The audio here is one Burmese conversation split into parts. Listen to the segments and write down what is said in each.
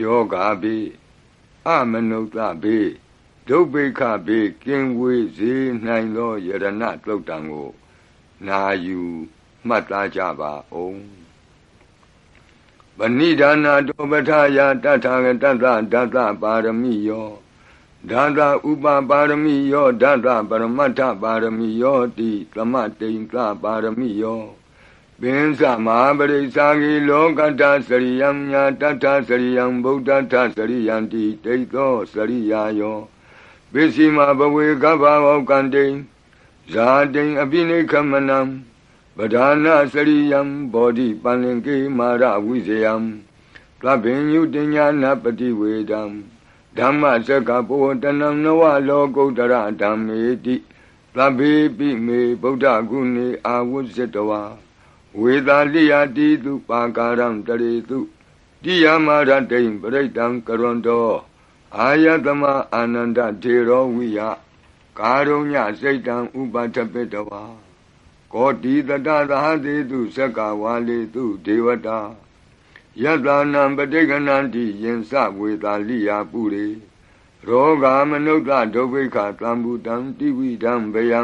ယောဂါဘေးအမနုဿဘေးဒုဗ္ဗိခဘေးကင်းဝေးစေနိုင်သောယရဏတုတ်တံကို နာယူမှတ်သားကြပါအောင်ပဏိဒါနာတောပထာယတထာဂတတဒတပါရမိယောဒါသဥပပါရမိယောဒါသပရမတ္ထပါရမိယောတိသမတိန်သပါရမိယော ပင်စမဟာပရိစ္ဆာဂီလောကတစရိယံညာတတ္ထစရိယံဗုဒ္ဓတစရိယံတိတိသောစရိယာယောပစ္စည်းမဘဝေကဗ္ဗဝကံတိဇာတိအပိနိခမနံပဓာနာစရိယံဘောဓိပန္လင်ကေမာရဝိဇယံသဗ္ဗညုတညာနပတိဝေဒံဓမ္မစကဘောတနံနဝလောကုတ္တရဓမ္မေတိသဗ္ဗေပိမေဗုဒ္ဓဂုဏေအာဝုဇ္ဇတဝါ ဝေသာလိယတိတုပါကာရံတရေတုတိယမရတိံပရိတံကရွန်တောအာယတမအာနန္ဒထေရောဝိယကာရုညစိတ်တံဥပထပိတဝါကောတိတတသဟတိတုသက္ကဝါလေတုဒေဝတာယတနာပဋိကဏံတိယင်စဝေသာလိယပုရိရောဂာမနုဿဒုဗ္ဗိခသံဘူတံတိဝိတံဗယံ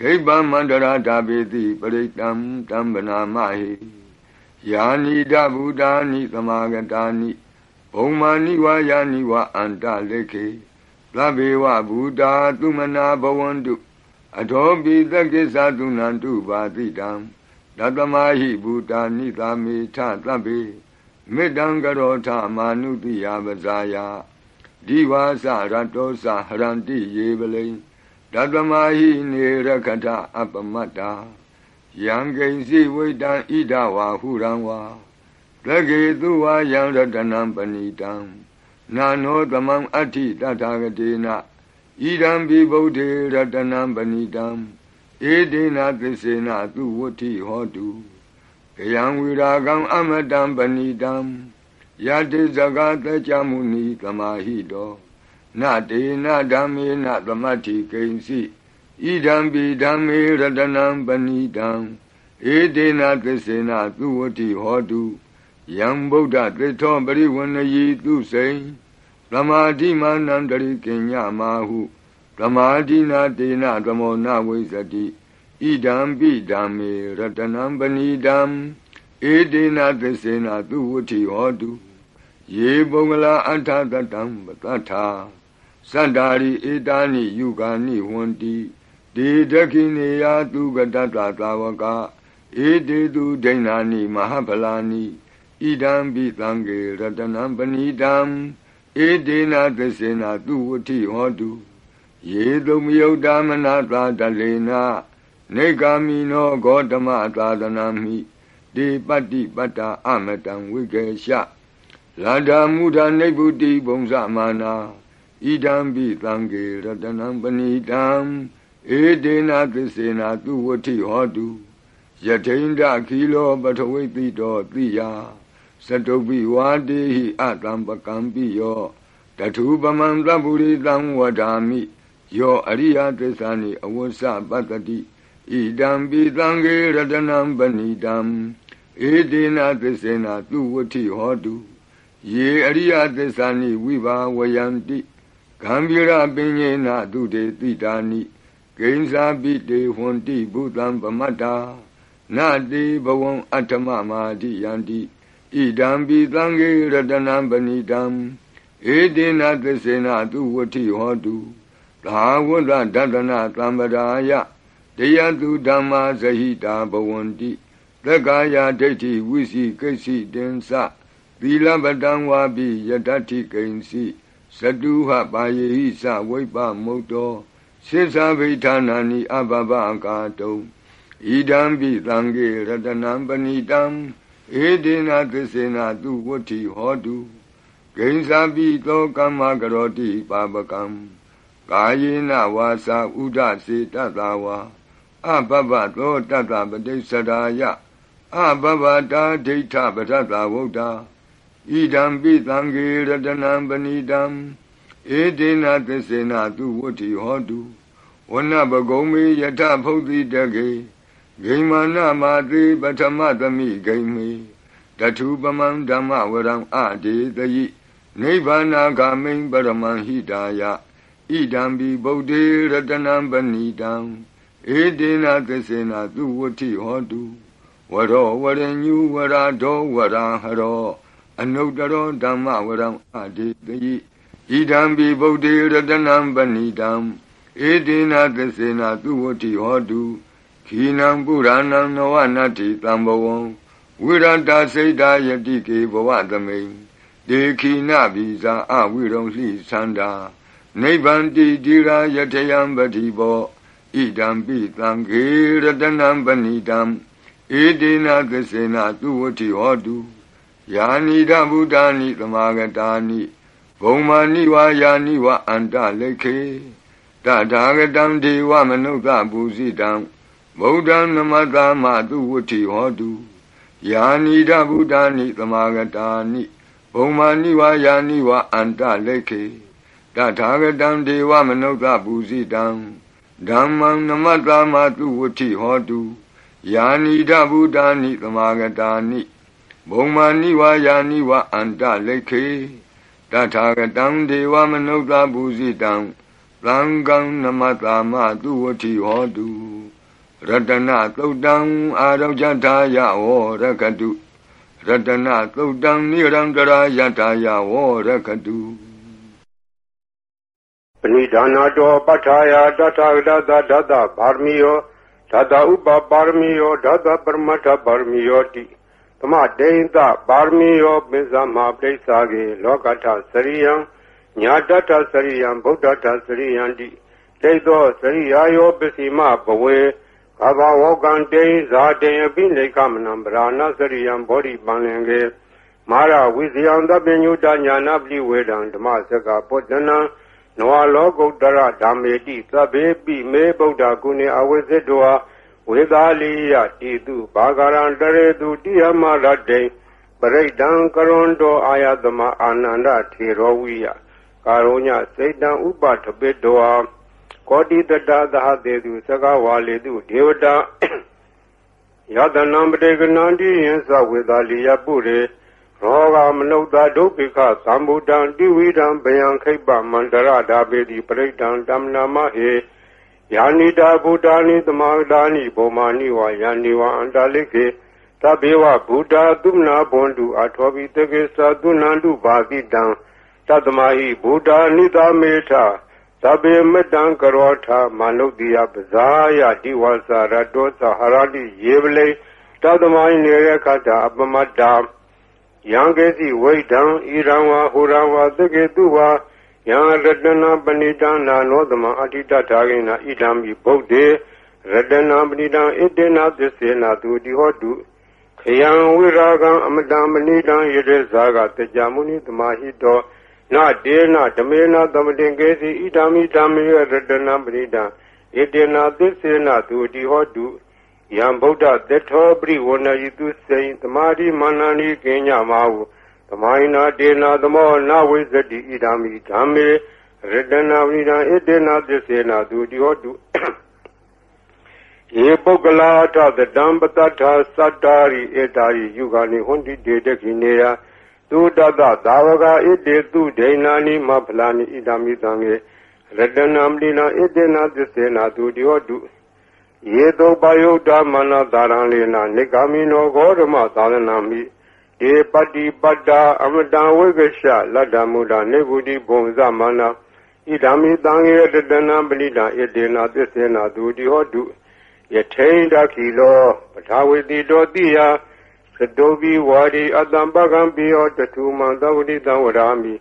ခိဗ္ဗမန္တရာဓာပေတိပရိတံတံဗနာမဟိယာနိဒဗုဒ္ဓာနိသမာဂတာနိဘုံမာနိဝါယာနိဝအန္တလေခေသဗ္ဗေဝဗုဒ္ဓသုမနာဘဝန္တုအထောပိသကိစ္ဆသုနန္တုပါတိတံတတမဟိဘူတာနိသာမေထသဗ္ဗေမေတ္တံကရောထမာနုတိယပဇာယဒီဝါစရတောစဟရန္တိယေပလိ တတမဟိနေရခထအပမတ္တာယံကိဉ္စီဝိတံဣဒဝါဟုရံဝါသကေသူဝါယံရတနံပဏိတံနာနောသမံအဋ္ဌိတထာဂတေနဣဒံဘိဗုဒ္ဓေရတနံပဏိတံဧဒေနာသစ္စေနာသူဝဋ္ဌိဟောတုကယံဝိရာကံအမတံပဏိတံယတိဇဂတကြမုနီသမာဟိတော နတေနဓမ္မေနသမတ္ထိကိဉ္စီဣဒံပိဓမ္မေရတနံပဏိတံဧဒေနာသစ္စေနာသူဝဋ္ဌိဟောတုယံဗုဒ္ဓသစ္ထောပရိဝဏယီသူစိံသမာဓိမာနံတရိကိညမာဟုသမာဓိနာတေနသမောနဝိသတိဣဒံပိဓမ္မေရတနံပဏိတံဧတေနသစ္စေနာသူဝဋ္ဌိဟောတုယေပုဂ္ဂလာအထသတံပတထာ သတ္တာရိဧတာနိယုဂာနိဝန္တိဒေဒခိနေယသူကတတသာဝကဧတေသူဒိဏာနိမဟာဖလာနိဣဒံပိသံဃေရတနံပဏိတံဧတေနသစ္စေနာသူဝဋ္ဌိဟောတုယေတုမယုတ်တာမနာသာတလေနာနေဂာမိနောဂေါတမသာသနာမိဒီပတ္တိပတ္တာအမတံဝိကေရှလာဒာမုဒာနိဗ္ဗုတိဘုံဇမာနာ ဣဒံပိသံဃေရတနံပဏိတံဧတေနသစ္စေနာသူဝဋ္ဌိဟောတုယထိန္ဒခီလောပထဝိတိတောတိယသတုပိဝါတေဟိအတံပကံပိယောတထုပမံသဗ္ဗုရိတံဝဒာမိယောအရိယသစ္စာနိအဝဆပတ္တိဣဒံပိသံဃေရတနံပဏိတံဧတေနသစ္စေနာသူဝဋ္ဌိဟောတုယေအရိယသစ္စာနိဝိဘာဝယန္တိ ဂံဗီရပင်ညေနသူတေတိတာနိဂိဉ္စာပိတေဟွန်တိဘုသံပမတ္တာနတိဘဝံအတ္တမမာတိယန္တိဣဒံပိသံဃေရတနံပဏိတံဧတေနသစ္စေနာသူဝဋ္ဌိဟောတုသာဝတ္တဒတနာသံပဒါယတရားသူဓမ္မာဇဟိတာဘဝန္တိသက္ကာယဒိဋ္ဌိဝိစီကိစီတင်္စသီလပတံဝါပိယတ္ထိကိဉ္စီ သတုဟပါယေဟိစဝိပမုတ်တောစိသဗိဌာနာနိအဘဘကာတုံဣဒံပိသံဃေရတနံပဏိတံဧဒေနသစ္စေနာသူဝဋ္ဌိဟောတုဂိဉ္စာပိသောကမ္မကရောတိပါပကံကာယေနဝါစာဥဒစေတတဝါအဘဘသောတတပတိစ္ဆရာယအဘဘတာဒိဋ္ဌပထတဝုဒ္ဓ ဣဒံပိသံဃေရတနံပဏိတံဧတေနသစ္စေနာသူဝဋ္ဌိဟောတုဝနပကုံမေယထဖုတ်တိတကေဂိမာနမာတိပထမသမိဂိမေတထုပမံဓမ္မဝရံအဒေတယိနိဗ္ဗာနာဂာမိံပရမံဟိတာယဣဒံဘိဗုဒ္ဓေရတနံပဏိတံဧတေနသစ္စေနသူဝဋ္ဌိဟောတုဝရောဝရညုဝရာဒောဝရာဟရော အနုတ္တရောဓမ္မဝရံအဒေတယိဣဒံဘိဗုဒ္ဓေရတနံပဏိတံဧတေနသစ္စေနသူဝဋ္ဌိဟောတုခိနံပုရဏံနဝနတ္တိတံဘဝံဝိရတစိတ်တာယတိကေဘဝသမိန်ဒေခိနဘိဇာအဝိရုံလှိသန္တာနိဗ္ဗန္တိတိရာယတယံပတိဘောဣဒံပိသံခေရတနံပဏိတံဧတေနသစေနသူဝတိဟောတု ယာနိဒဗုဒ္ဓာနိသမာဂတာနိဘုံမာနိဝါယာနိဝအန္တလိခေတထာဂတံဒေဝမနုဿပူဇိတံဗုဒ္ဓံနမတမသူဝတိဟောတုယာနိဒဗုဒ္ဓာနိသမာဂတာနိဘုံမာနိဝါယာနိဝအန္တလိခေတထာဂတံဒေဝမနုဿပူဇိတံဓမ္မံနမတမသူဝတိဟောတုယာနိဒဗုဒ္ဓာနိသမာဂတာနိ ဘုံမာနိဝါယာနိဝအန္တလိခေတထာဂတံဒေဝမနုဿပူဇိတံသံဃံနမတမသူဝတိဟောတုရတနာသုတ်တံအာရောဇထာယဝရကတုရတနာသုတ်တံနိရံကရာယထာယဝရကတုပဏိဒါနာတောပဋ္ဌာယတထာဂတသဒတဗာရမီယောဓာတဥပပါရမီယောဓာတပရမတ္ထပါရမီယောတိ သမဒိဋ္ဌပါရမီယောပိဇမပရိစ္ဆာကေလောကထစရိယံညာတတစရိယံဗုဒ္ဓတစရိယံတိဒိဋ္ဌောစရိယာယောပစီမဘဝေကဘာဝကံတေဇာတေအပိနေကမနံဗရာဏစရိယံဘောဓိပန္လင်ကေမာရဝိဇယံတပညုတညာနာပလိဝေဒံဓမ္မစကပုတ္တနံနဝလောကုတ္တရဓမ္မေတိသဗ္ဗေပိမေဗုဒ္ဓကုဏေအဝိဇ္ဇတော ဝေသာလိယတိတုဘာဂရံတရေတုတိယမရတေပရိဒံကရွန်တောအာယသမအာနန္ဒထေရောဝိယကာရောညစေတံဥပထပိတောကောတိတတသဟတေတုသကဝါလေတုဒေဝတာယတနံပတေကနန္တိယံသဝေသာလိယပုရေရောဂမနုဿဒုက္ခိခသံဗုဒ္ဓံတိဝိဒံဗယံခိပ္ပမန္တရဓာပေတိပရိဒံတမ္နာမဟေ ယာနိတာဗုဒ္ဓာနိသမာဒာနိဘောမာနိဝါယာနိဝါအန္တလိကေသဗ္ဗေဝဗုဒ္ဓသုမနာဘွန်တုအထောပိတကေသသုနန္တုဘာတိတံတတမဟိဗုဒ္ဓနိသမေထသဗ္ဗေမတံကရောထမနုဿိယပဇာယတိဝါစာရတောသဟရတိယေဝလေတတမဟိနေရခတာအပမတ္တာယံကေစီဝိဒံဣရံဝါဟူရံဝါသကေတုဝါ ယံရတနာပဏိတနာနောသမအဋ္ဌိတထာဂိနာဣဒံမိဗုဒ္ဓေရတနာပဏိတံဣတေနာသစ္စေနာသူတိဟောတုခယံဝိရာဂံအမတံမဏိတံယရေဇာကတကြမုနိသမာဟိတောနာတေနာဓမေနာသမတင်ကေစီဣဒံမိဓမ္မေရတနာပဏိတံဣတေနာသစ္စေနာသူတိဟောတုယံဗုဒ္ဓသတ္ထောပရိဝဏယိတုစေသမာဓိမာနနိကိညမာဟု သမိုင်းနာတေနာသမောနာဝိဇတိဣဒာမိဓမ္မေရတနာဝိဒံဣတေနာသစ္စေနာသူတိဟောတုယေပုဂ္ဂလာထသတံပတ္ထသတ္တာရိဧတာရိယုဂာနိဟွန်တိတေတခိနေယသုတတသာဝကဣတေသူဒိဏာနိမဖလာနိဣဒာမိသံေရတနာမလိနာဣတေနာသစ္စေနာသူတိဟောတုယေတောပယုတ်တမနတာရံလေနာနိဂာမိနောဂောဓမသာသနာမိ ဒေပတိပတ္တာအမတံဝိကရှလတ္တမုဒ္ဒနေဂုတိဘုံဇမနာဣဒာမိတံယေတတနံပဏိတံဣတေနာသစ္စေနာသူတိဟောတုယထိန်တခိလောပထာဝေတိတောတိယသတောဘိဝါဒီအတံပကံပိယောတထုမံသဝတိတံဝရာမိ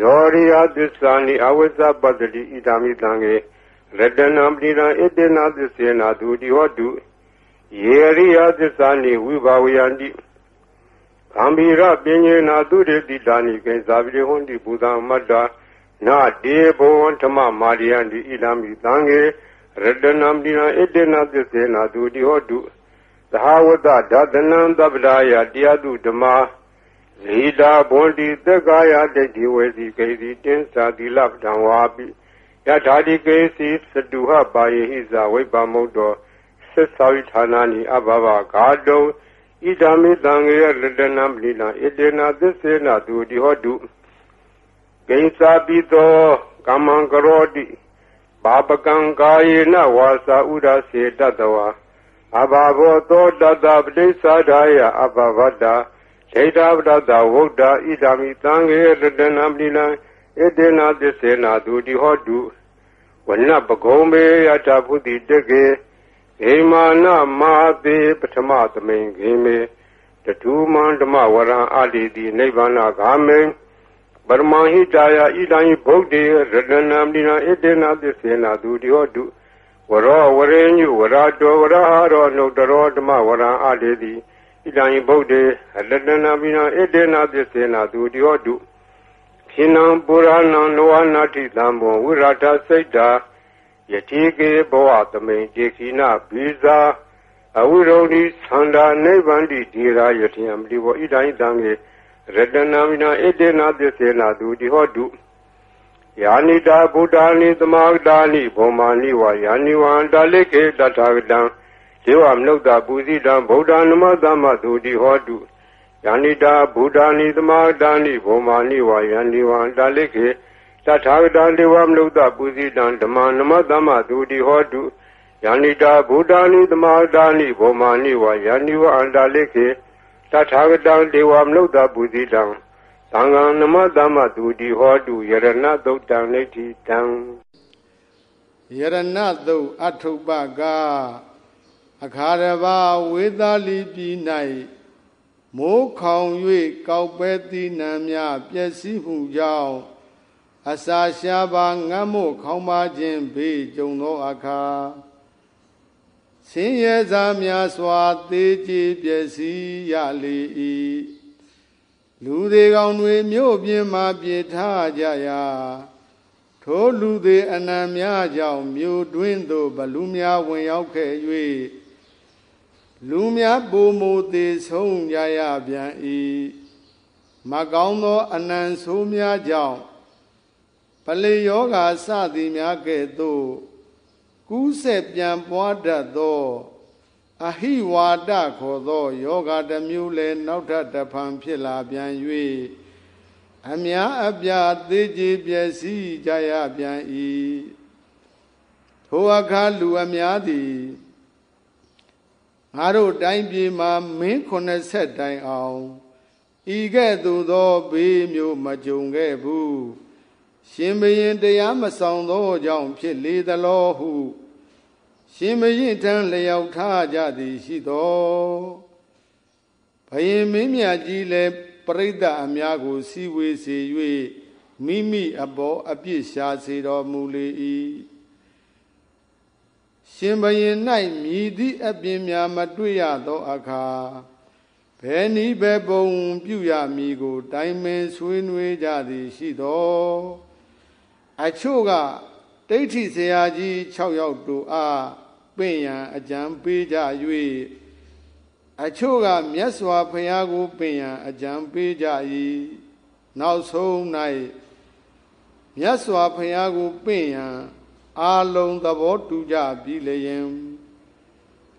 ယောရိယသစ္စာနိအဝိဇ္ဇပတ္တိဣဒာမိတံယေရတနာပတိနာဣတေနာသစ္စေနာသူတိဟောတုယေရိယသစ္စာနိဝိဘာဝယန္တိ ကံဗီရပင်ညေနာသူတေတိတာနိကေဇာပိဟွန်တိဘူဇံမတ္တာနာတေဘောဓမ္မမာရိယန္တိဣလမိသံဃေရတနာပတိနာဣတေနာသစ္စေနာသူတိဟောတုသဟဝတ္တဒသနံသဗ္ဗဒါယတရားသူဓမ္မဇိတာဘွန်တိသက္ကာယဒိဋ္ဌိဝေစီကေစီတင်းစာတိလပ္ပံဝါပိယထာတိကေစီသတုဟပါယေဟိဇာဝိပ္ပမုတ်တော်သစ္စာဝိဌာနာနိအဘဘဂါတုံ ဣဣဒာမိတံငေယရတနာပလီနာဣတေနာသစ္စေနာသူတိဟောတုဂိဉ္စာပိသောကမ္မံကရောတိဘာပကံကာယေနဝါစာဥဒစေတတဝါအဘာဘောသောတတပတိစ္ဆာဒာယအဘဝတ္တာဒိဋ္ဌပတ္တဝုဒ္ဓဣဒာမိတံငေယရတနာပလီနာဣတေနာသစ္စေနာသူတိဟောတုဝနပကုံမေယတဖုတိတကေ ဂေမာနမဟာတိပထမသမိန်ဂေမေတထူမန္ဓမဝရံအာတိတိနိဗ္ဗာနဂာမေပရမဟိတာယဣဒံဗုဒ္ဓေရတနာမိနာဣတေနာသစ္စေနာသူတိဟောတုဝရောဝရေညုဝရတောဝရဟာရောနှုတ်တရောဓမ္မဝရံအာတိတိဣဒံဗုဒ္ဓေရတနာမိနာဣတေနာသစ္စေနာသူတိဟောတုခိနံပုရဏံနောဝနာတိသံဘောဝိရထစိတ်တာ ယတိကေဘောသမိန်တေခိနဘိဇာအဝိရုံဒီသန္တာနိဗ္ဗန္တိဒီရာယတိယံတိဘောဣဒိုင်းတံေရတနာမိနာဣတေနာသစ္စေနာသူတိဟောတုယာနိတာဗုဒ္ဓာနိသမာဂတာနိဘောမာနိဝါယာနိဝံတာလိခေတထာဂတံဇေဝမနုဿပူဇိတံဗုဒ္ဓနမသမသူတိဟောတုယာနိတာဗုဒ္ဓာနိသမာဂတာနိဘောမာနိဝါယာနိဝံတာလိခေတ ထာဂတံဒေဝမနုဿပူဇိတံဓမ္မနမသမသူတိဟောတုယန္တိတာဗုဒ္ဓာနိသမာတာနိဘောမာနိဝါယန္တိဝအန္တလိခေတထာဂတံဒေဝမနုဿပူဇိတံသံဃံနမသမသူတိဟောတုယရဏသုတ်တံလိဋ္ဌိတံယရဏသုတ်အထုပ္ပကအခါရဘာဝေသာလီပြည်၌မိုးခေါင်၍ကောက်ပဲသီးနှံများပျက်စီးမှုကြောင့် အစာရှားပါငတ်မို့ခေါင်းပါခြင်းဘေးကြုံသောအခါဆင်းရဲစားများစွာသေးကြည်ပျက်စီးရလေ၏လူတွေကောင်တွေမြို့ပြင်မှာပြေထားကြရာထိုလူတွေအနံများကြောင့်မြို့တွင်းသို့ဘလူများဝင်ရောက်ခဲ့၍လူများပုံမူသေးဆုံးကြရပြန်၏မကောင်းသောအနံဆိုးများကြောင့် ပလေယောဂါစသည်များကဲ့သို့ကူးဆက်ပြန်ပွားတတ်သောအဟိဝါဒခေါ်သောယောဂတစ်မျိုးလည်းနောက်ထပ်တစ်ဖန်ဖြစ်လာပြန်၍အများအပြားသေးကြည်ပျက်စီးကြရပြန်၏ထိုအခါလူအများသည်ငါတို့တိုင်းပြည်မှာမင်း80တိုင်အောင်ဤကဲ့သို့သောဘေးမျိုးမကြုံခဲ့ဘူး ရှင်ဘရင်တရားမဆောင်သောကြောင့်ဖြစ်လေသလောဟု ရှင်ဘရင်ထံလျောက်ထားကြသည်ရှိသောဘရင်မင်းမြတ်ကြီးလည်းပရိသတ်အများကို စီဝေစေ၍မိမိအပေါ်အပြစ်ရှာစေတော်မူလေ၏ရှင်ဘရင်၌မြည်သည့်အပြင်များမတွေ့ရသောအခါဘယ်နည်းဘယ်ပုံပြုရမည်ကို တိုင်ပင်ဆွေးနွေးကြသည်ရှိသော အချို့ကဒိဋ္ဌိဆရာကြီး6ယောက်တို့အားပင့်ရန်အကြံပေးကြ၍အချို့ကမြတ်စွာဘုရားကိုပင့်ရန်အကြံပေးကြ၏နောက်ဆုံး၌မြတ်စွာဘုရားကိုပင့်ရန်အာလုံးသဘောတူကြပြီလျင်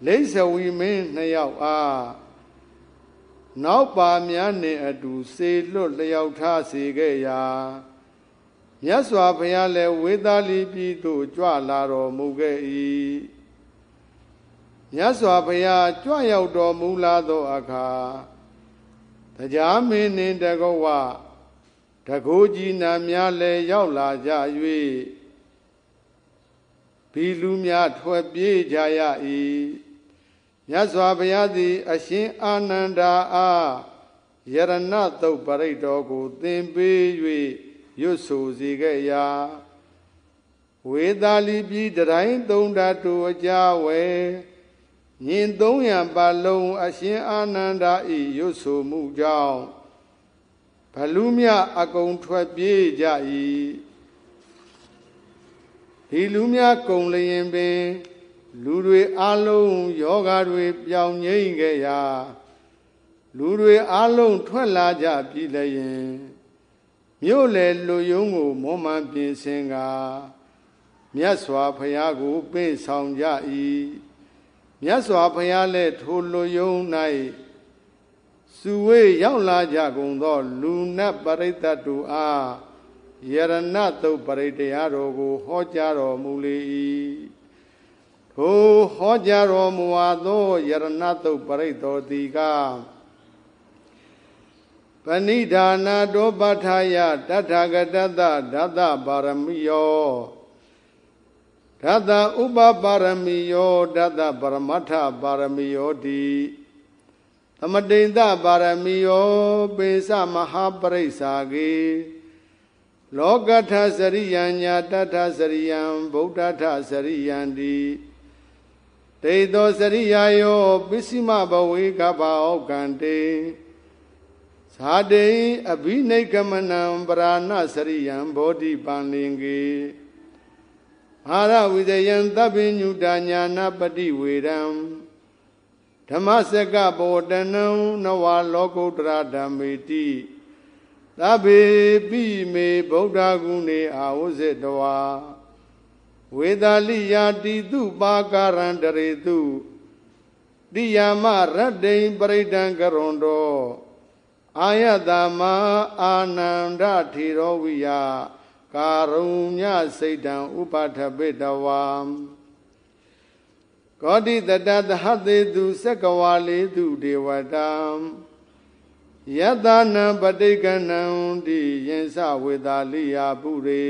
လိษဝီမင်းနှစ်ယောက်အားနောက်ပါများနှင့်အတူစေလွတ်လျောက်ထားစေခဲ့ရာ မြတ်စွာဘုရားလည်းဝေသာလီပြည်သို့ကြွလာတော်မူခဲ့၏မြတ်စွာဘုရားကြွရောက်တော်မူလာသောအခါတရားမင်းနှင့်တကောဝတကိုးကြီးနာများလည်းရောက်လာကြ၍ဘီလူများထွက်ပြေးကြရ၏မြတ်စွာဘုရားသည် အရှင်အာနန္ဒာအားယရဏတုတ်ပရိတ်တော်ကိုသင်ပေး၍ ရွတ်ဆိုစေခဲ့ရာဝေသာလီပြည်တိုင်းသုံးဓာတုအကြဝဲညင်300ပါလုံးအရှင်အာနန္ဒာဤရွတ်ဆိုမှုကြောင့်ဘလူမြအကုန်ထွက်ပြေးကြ၏ဒီလူများကုံလျင်ပင် လူတွေအလုံးယောဂါတွေပြောင်းငိမ့်ခဲ့ရာလူတွေအလုံးထွက်လာကြပြီလျင် မြို့လေလူယုံကိုမောမှန်ပြင်ဆင်ကမြတ်စွာဘုရားကိုပေးဆောင်ကြ၏မြတ်စွာဘုရားလည်းထိုလူယုံ၌စုဝေးရောက်လာကြကုန်သော လူနတ်ပရိသတ်တို့အားယရဏတုတ်ပရိတရားတော်ကို ဟောကြားတော်မူလေ၏ထိုဟောကြားတော်မူသောယရဏတုတ်ပရိတော်တိက ပဏိဒါနာတောပဋ္ဌာယတထာဂတတဓတ္တပါရမီယောဓတ္တဥပပါရမီယောဓတ္တပရမတ္ထပါရမီယောတိသမတိန်တပါရမီယောပိသမဟာပရိစ္ဆာကေလောကထစရိယံညာတထစရိယံဗုဒ္ဓထစရိယံတိတေသောစရိယာယောပစ္စည်းမဘဝေကပဩကံတေ ဇာတိအဘိနိကမနံပရာဏစရိယံဘောဓိပန္လင်ကေအာရဝိဇယံသဗ္ဗညုတညာနာပတိဝေရံဓမ္မစကဘောတနံနဝလောကုတ္တရာဓမ္မေတိသဗ္ဗေပိမေဗုဒ္ဓဂုဏေအာဝဇ္ဇတဝါဝေဒလိယာတိတုပါကာရံတရေတုတိယမရတ္တိပရိဒံကရွန်တော အာယတမအာနန္ဒထေရောဝိယကာရုညစိတ်တံဥပါထပိတဝါကောတိတတသဟသေတုစက္ကဝါလေတုဒေဝတံယတနာပဋိကဏံတိယင်္စဝေတာလိယာပုရေ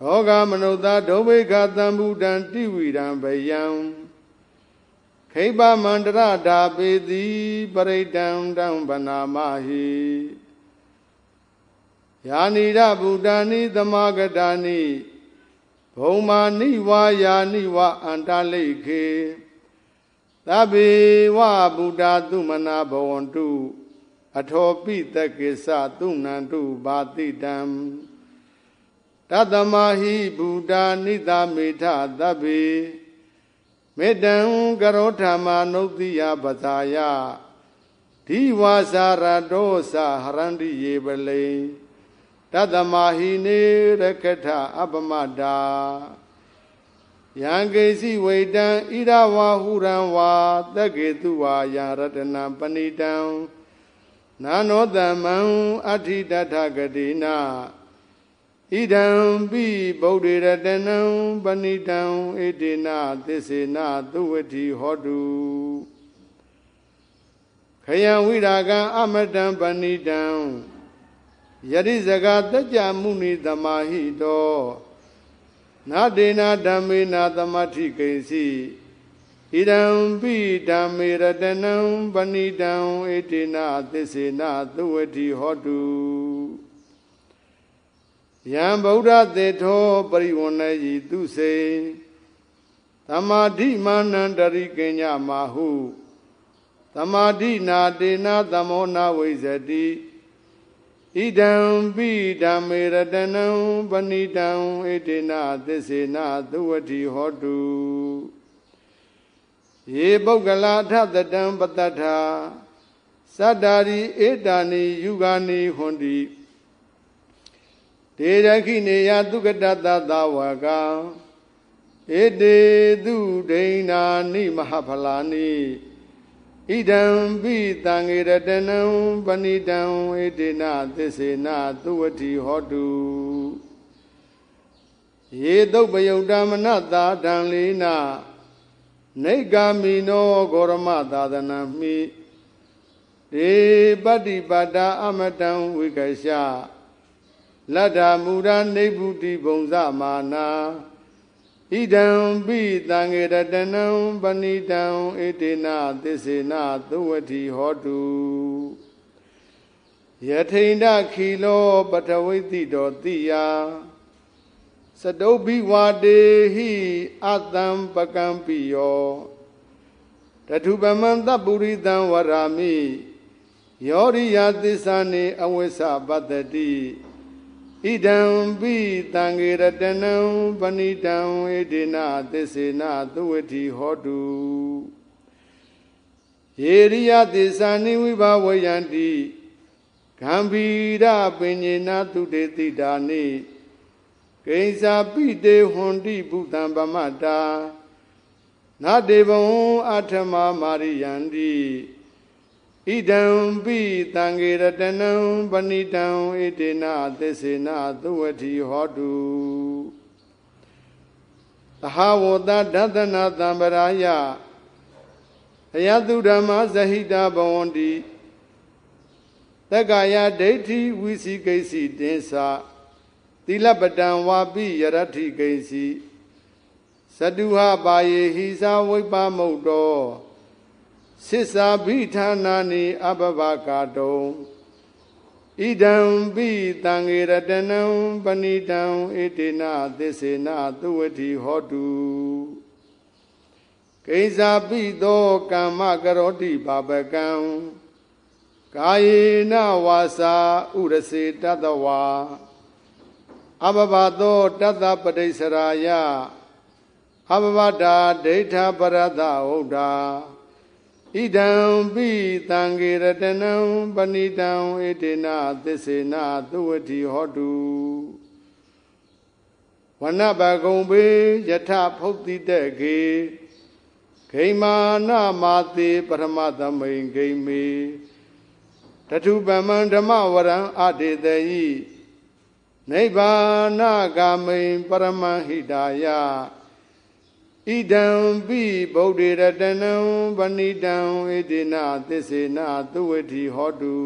ဟောကမနုဿဒုဗေခသံဗုဒံတိဝိရံဗယံ ခိဗမန္တရဓာပေတိပရိတံတံဗနာမဟိယာနိရဗုဒ္ဓာနိသမဂတာနိဘုံမာနိဝါယာနိဝအန္တလိခေသဗ္ဗေဝဗုဒ္ဓသုမနာဘဝန္တုအထောပိတကိစ္စသုဏန္တုဘာတိတံတတမဟိဗုဒ္ဓနိသမေထသဗ္ဗေ မေတံကရောဓမ္မာနုတိယပဇာယဒီဝါစာရတောသဟရန္တိယေပလေတတမဟိနေရကထအပမတာယံကေစီဝိတံဣရဝါဟုရံဝါတကေတုဝါယရတနာပဏိတံနာနောတမံအဋ္ဌိတထဂတိနာ ဣဒံပိဗုဒ္ဓရတနံပဏိတံဣတိနာသစ္စေနာသုဝတိဟောတုခယံဝိရာကံအမတံပဏိတံယရိဇဂတကြမုနိသမာဟိတောနာဒေနာဓမ္မေနာသမတိကိစီဣဒံပိဓမ္မေရတနံပဏိတံဣတိနာသစ္စေနာသုဝတိဟောတု ယံဗုဒ္ဓသေထောပရိဝဏ္ဏယိသူစေသမာဓိမာနန္တရိကညမာဟုသမာဓိနာတေနာသမောနာဝိဇတိဣဒံပိဓမ္မေရတနံပဏိတံဣတိနာသစ္စေနာသုဝတိဟောတုယေပုဂ္ဂလာထသတံပတ္တထာသတ္တာရိဧတာနိယူဂာနိဟွန်တိ ဒေရခိနေယသုကတတသဝကံဧတေသူဒိဏာနိမဟာဖလာနိဣဒံပိတံငေရတနံပဏိတံဝေတေနသစ္စေနသုဝတိဟောတုယေတုပယုတ်တမနတာတံလေးနာနေဂာမိနောဂောရမသာသနာမိဒေပတ္တိပါဒအမတံဝိကရှ လတ္ထာမူရာနေဗုတိဘုံဇမာနာဣဒံပိတံငေရတနံပဏိတံဣတိနာသစ္စေနာသုဝတိဟောတုယထိန်ဒခီလောပထဝိတိတော်တိယစတုဘိဝါတေဟိအတံပကံပိယောတထုပမံတပုရိတံဝရာမိယောရိယသစ္စာနေအဝိသပတ္တိ ဣဒံပိတံငေရတနံပဏိတံဝေဒေနသစ္စေနသုဝတိဟောတုယေရိယသစ္စာနိဝိဘဝယန္တိဂံဗီရပင်ညေနသုတေတိတာနိကိဉ္စာပိတေဟွန်တိဘုတံပမတာနာတေဘဝံအထမမာရိယန္တိ ဣဣဒံပိတံဃေရတနံပဏိတံဣတေနသစ္စေနသုဝတိဟောတုသဟဝတဒသနာတံပရာယအယတုဓမ္မဇဟိတဘဝန္တိတက္ကာယဒိဋ္ဌိဝိစီကိစီတင်္စသီလပတံဝါပိယရထိကိစီသတုဟပါယေဟိသာဝိပမုတ်တော သစ္စာဘိဌာနာနိအဘဘကာတုံဣဒံပိတံငေရတနံပဏိတံဣတိနာသစ္စေနသုဝတိဟောတုကိစ္စာပိသောကမ္မကရောတိပါပကံကာယေနဝါစာဥရစေတတဝါအဘဘသောတတပတိစရာယအဘဘတာဒိဋ္ဌပရသဟုတ်တာ ဣဒံပိတံဂေရတနံပဏိတံဣတိနာသစ္စေနသုဝတိဟောတုဝနဘဂုံဘေယထဖုတ်တိတကေဂိမာနမာတိပရမသမိန်ဂိမေတထုပမံဓမ္မဝရံအတေတယိနိဗ္ဗာနဂာမိန်ပရမဟိတာယ ဣဒံပိဗုဒ္ဓေရတနံပဏိတံဣတိနာသစ္စေနာသုဝတိဟောတု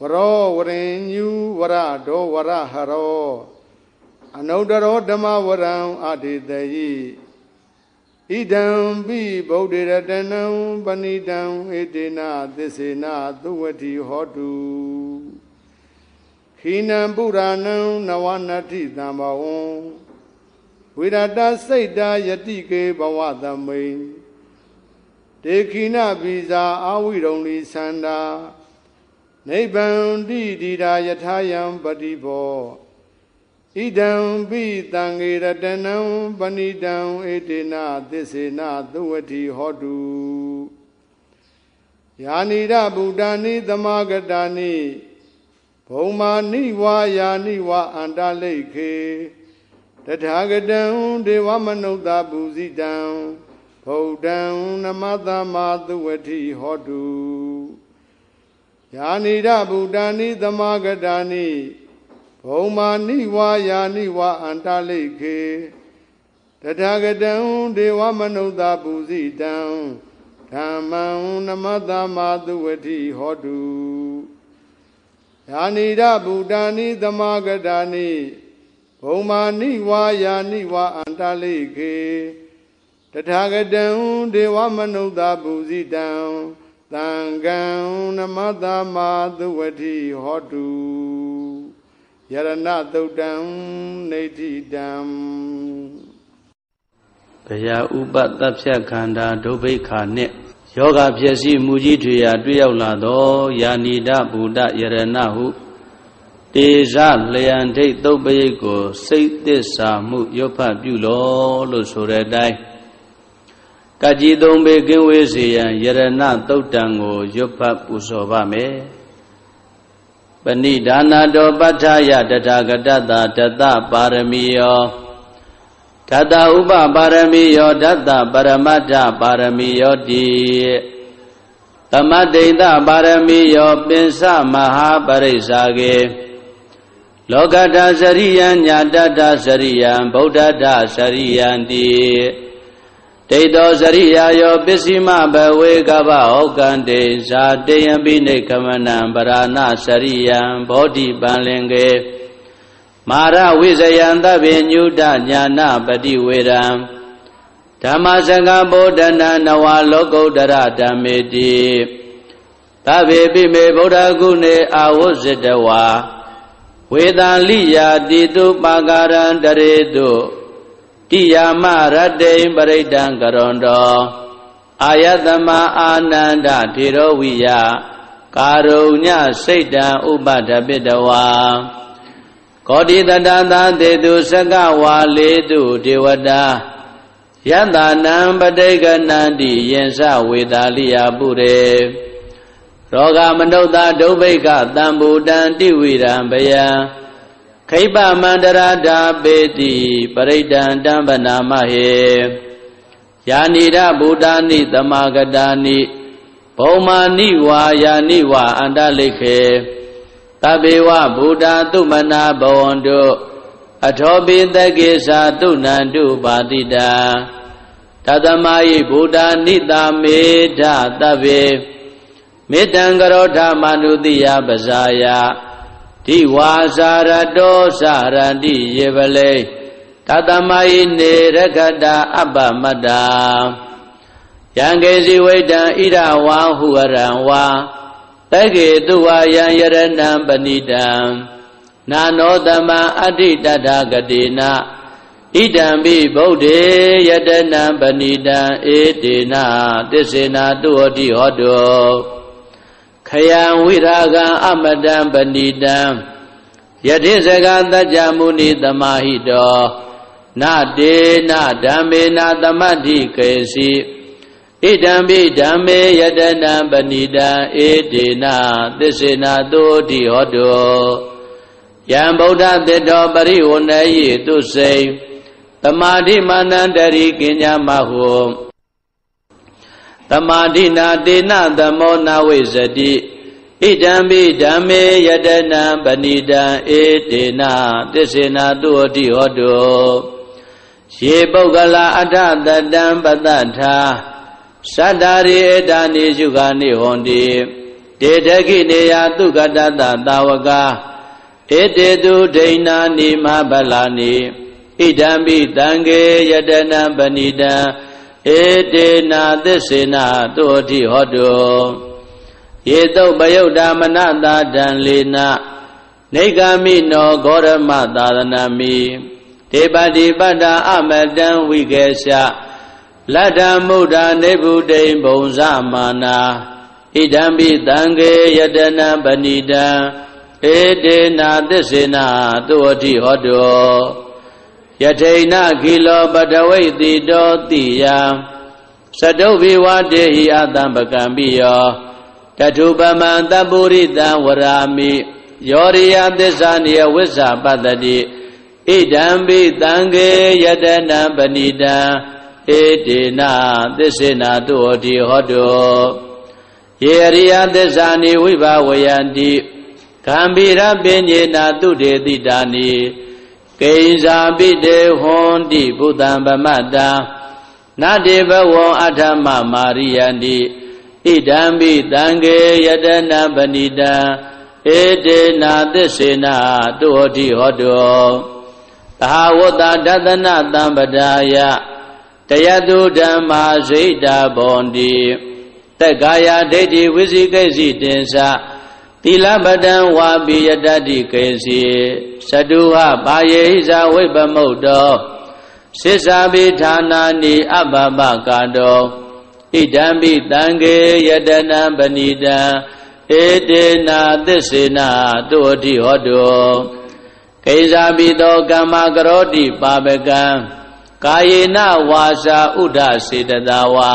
ဝရောဝရင်ညူဝရဒောဝရဟရောအနုတ္တရောဓမ္မဝရံအတေတယိဣဒံပိဗုဒ္ဓေရတနံပဏိတံဣတိနာသစ္စေနာသုဝတိဟောတုခိနံပုရာဏံနဝနတ္ထိတံဘဝံ ဝိရတစိတ်တာယတိကေဘဝသမိန်တေခိနဗီဇာအာဝိရုံလီသန္တာနိဗ္ဗံတိတိရာယထာယံပတိဘောဣဒံပိတံငေရတနံပဏိတံဣတိနာသစ္စေနသုဝတိဟောတုယာနိရဗုဒ္ဓာနိသမာဂတာနိဘုံမာနိဝါယာနိဝါအန္တလိခေ တထာဂတံဒေဝမနုဿပုဇိတံဗုဒ္ဓံနမတမသုဝတိဟောတုယာနိရဗုဒ္ဓာနိသမာဂတာနိဘုံမာနိဝါယာနိဝါအန္တလိခေတထာဂတံဒေဝမနုဿပုဇိတံဓမ္မံနမတမသုဝတိဟောတုယာနိရဗုဒ္ဓာနိသမာဂတာနိ ဘုံမာနိဝါယာနိဝါအန္တလိခေတထာဂတံဒေဝမနုဿပုဇိတံသံဃံနမတမသုဝတိဟောတုယရဏသုတ်တံနေတိတံဘယဥပတဖြတ်ခန္ဓာဒုဗိခာနှင့်ယောဂဖြစ်စီမူကြီးထွေရာတွေ့ရောက်လာသောယာနိဒဗုဒ္ဓယရဏဟု တေဇလျံဒိတ်သုတ်ပရိတ်ကိုစိတ်သစ္စာမှုရွတ်ဖတ်ပြုလောလို့ဆိုတဲ့အတိုင်းကကြီးသုံးပေကင်းဝေးစေရန်ယရဏသုတ်တံကိုရွတ်ဖတ်ပူဇော်ပါမယ်ပဏိဒါနာတောပဋ္ဌာယတထာဂတတတတပါရမီယောဓတ္တဥပပါရမီယောဓတ္တပရမတ္ထပါရမီယောတိသမတိတပါရမီယောပင်စမဟာပရိစ္ဆာကေ လောကတစရိယံညာတတစရိယံဗုဒ္ဓတစရိယံတိဒိဋ္ဌောစရိယာယောပစ္စည်းမဘဝေကဗဩကံတေဇာတေယံပိနေခမနံပရာဏစရိယံဘောဓိပံလင်ကေမာရဝိဇယံသဗ္ဗညုတညာနာပတိဝေရံဓမ္မစကဗုဒ္ဓနာနဝလောကုတ္တရဓမ္မေတိသဗ္ဗေပိမေဗုဒ္ဓဂုဏေအာဝဇ္ဇတဝါ ဝေတံလိယာတိတုပါကာရံတရေတုတိယာမရတ္တိပရိဒံကရွန်တော်အာယတမအာနန္ဒထေရဝိယကာရုညစိတ်တံဥပဒပိတဝါကောတိတတသာတေတုစကဝါလေတုဒေဝတာယတနံပဋိကနန္တိယင်စဝေတာလိယပုရေ ရောဂမနုဿဒုဗိကတံဘူတံတိဝိရံဘယံခိပမန္တရာဓာပေတိပရိဒံတံပနာမဟေယာနိရဗုဒ္ဓာနိသမာဂတာနိဘုံမာနိဝါယာနိဝါအန္တလိခေတဘေဝဗုဒ္ဓသုမနာဘဝန္တုအထောပိတကေသာတုဏန္တုပါတိတာတသမယိဗုဒ္ဓနိတာမေဓတဗေ မေတ္တံကရောဓမနုတိယပဇာယဒီဝါစာရတောစရတိယေပလေတသမယိနေရခတာအပ္ပမတ္တာယံကေစီဝိတံဣရဝါဟုရံဝါတကေတုဝါယံယရဏံပဏိတံနာနောတမံအဋ္ဌိတတဂတိနာဣဒံပိဗုဒ္ဓေယတနံပဏိတံဧတေနသစ္စေနာတုဟောတိဟောတော ခယံဝိရာဂံအမတံပဏိတံယတိစကတัจ jা မုနိသမာဟိတောနတေနဓမ္မေနသမတ္ထိကေစီဣဒံပိဓမ္မေယတနံပဏိတံဧတေနသစ္စေနာတုဟောတိဟောတောယံဗုဒ္ဓတေတောပရိဝဏယေသူစိံတမာတိမာနန္တရိကင်ညာမဟု တမာတိနာတေနသမောနာဝိဇတိဣဒံပိဓမ္မေယတနံပဏိတံဧတေနသစ္စေနာတုဟတိဟောတုယေပုဂ္ဂလာအထတတံပတ္တထာသတ္တာရိဧတာနိရှုခာနိဟွန်တိတေတခိနေယသုကတတသာဝကဧတေတုဒိဏာနိမဗလာနိဣဒံပိတံကေယတနာပဏိတံ ဧတေနာသစ္စေနာတုအထိဟောတုယေတုပယုတ်တာမနတာတံလေနာနေဂာမိနောဂောရမသာသနာမိဒေပတိပတ္တာအမတံဝိကေရှလတ္တမုဒ္ဒနေဗုဒိံဘုံဇမာနာဣဒံပိတံကေယတနာပဏိတံဧတေနာသစ္စေနာတုအထိဟောတု ယထိဏခိလောပတဝိတိတောတိယသတုဘိဝတေဟိအတံပကံပိယောတထုပမံတပုရိတံဝရာမိယောရိယသစ္စာနိယဝိဇ္ဇပတ္တိဣဒံပိတံကေယတနံပဏိတံဧတေနသစ္စေနာတုဟောတိဟောတောယေရိယသစ္စာနိဝိဘဝယန္တိဂံဗိရပင်ညေနာတုတေတိတာနိ ကိဉ္စာပိတေဟွန်တိဘုဒ္ဓံဗမတ္တာနတေဘဝံအထမမာရိယန္တိဣဒံပိတံကေယတနာပဏိတံဧတေနာသစ္စေနာတုဟောတိဟောတောသဟဝတ္တဒသနတံပဒါယတယတုဓမ္မာဇိတာဘောန္တိတက္ကာယဒိဋ္ဌိဝိသိကိစီတင်္စ သီလပတံဝါပိယတတိကေစီသတုဟပါယေဟိဇဝိပမုတ်တောစိစ္ဆာပိဌာနာနိအပပကာတောဣဒံပိတံကေယတနံပဏိတံဧတေနာသစ္စေနာတုအတိဟောတောကိဇာပိတောကမ္မကရောတိပါပကံကာယေနဝါစာဥဒ္ဒစေတသာဝါ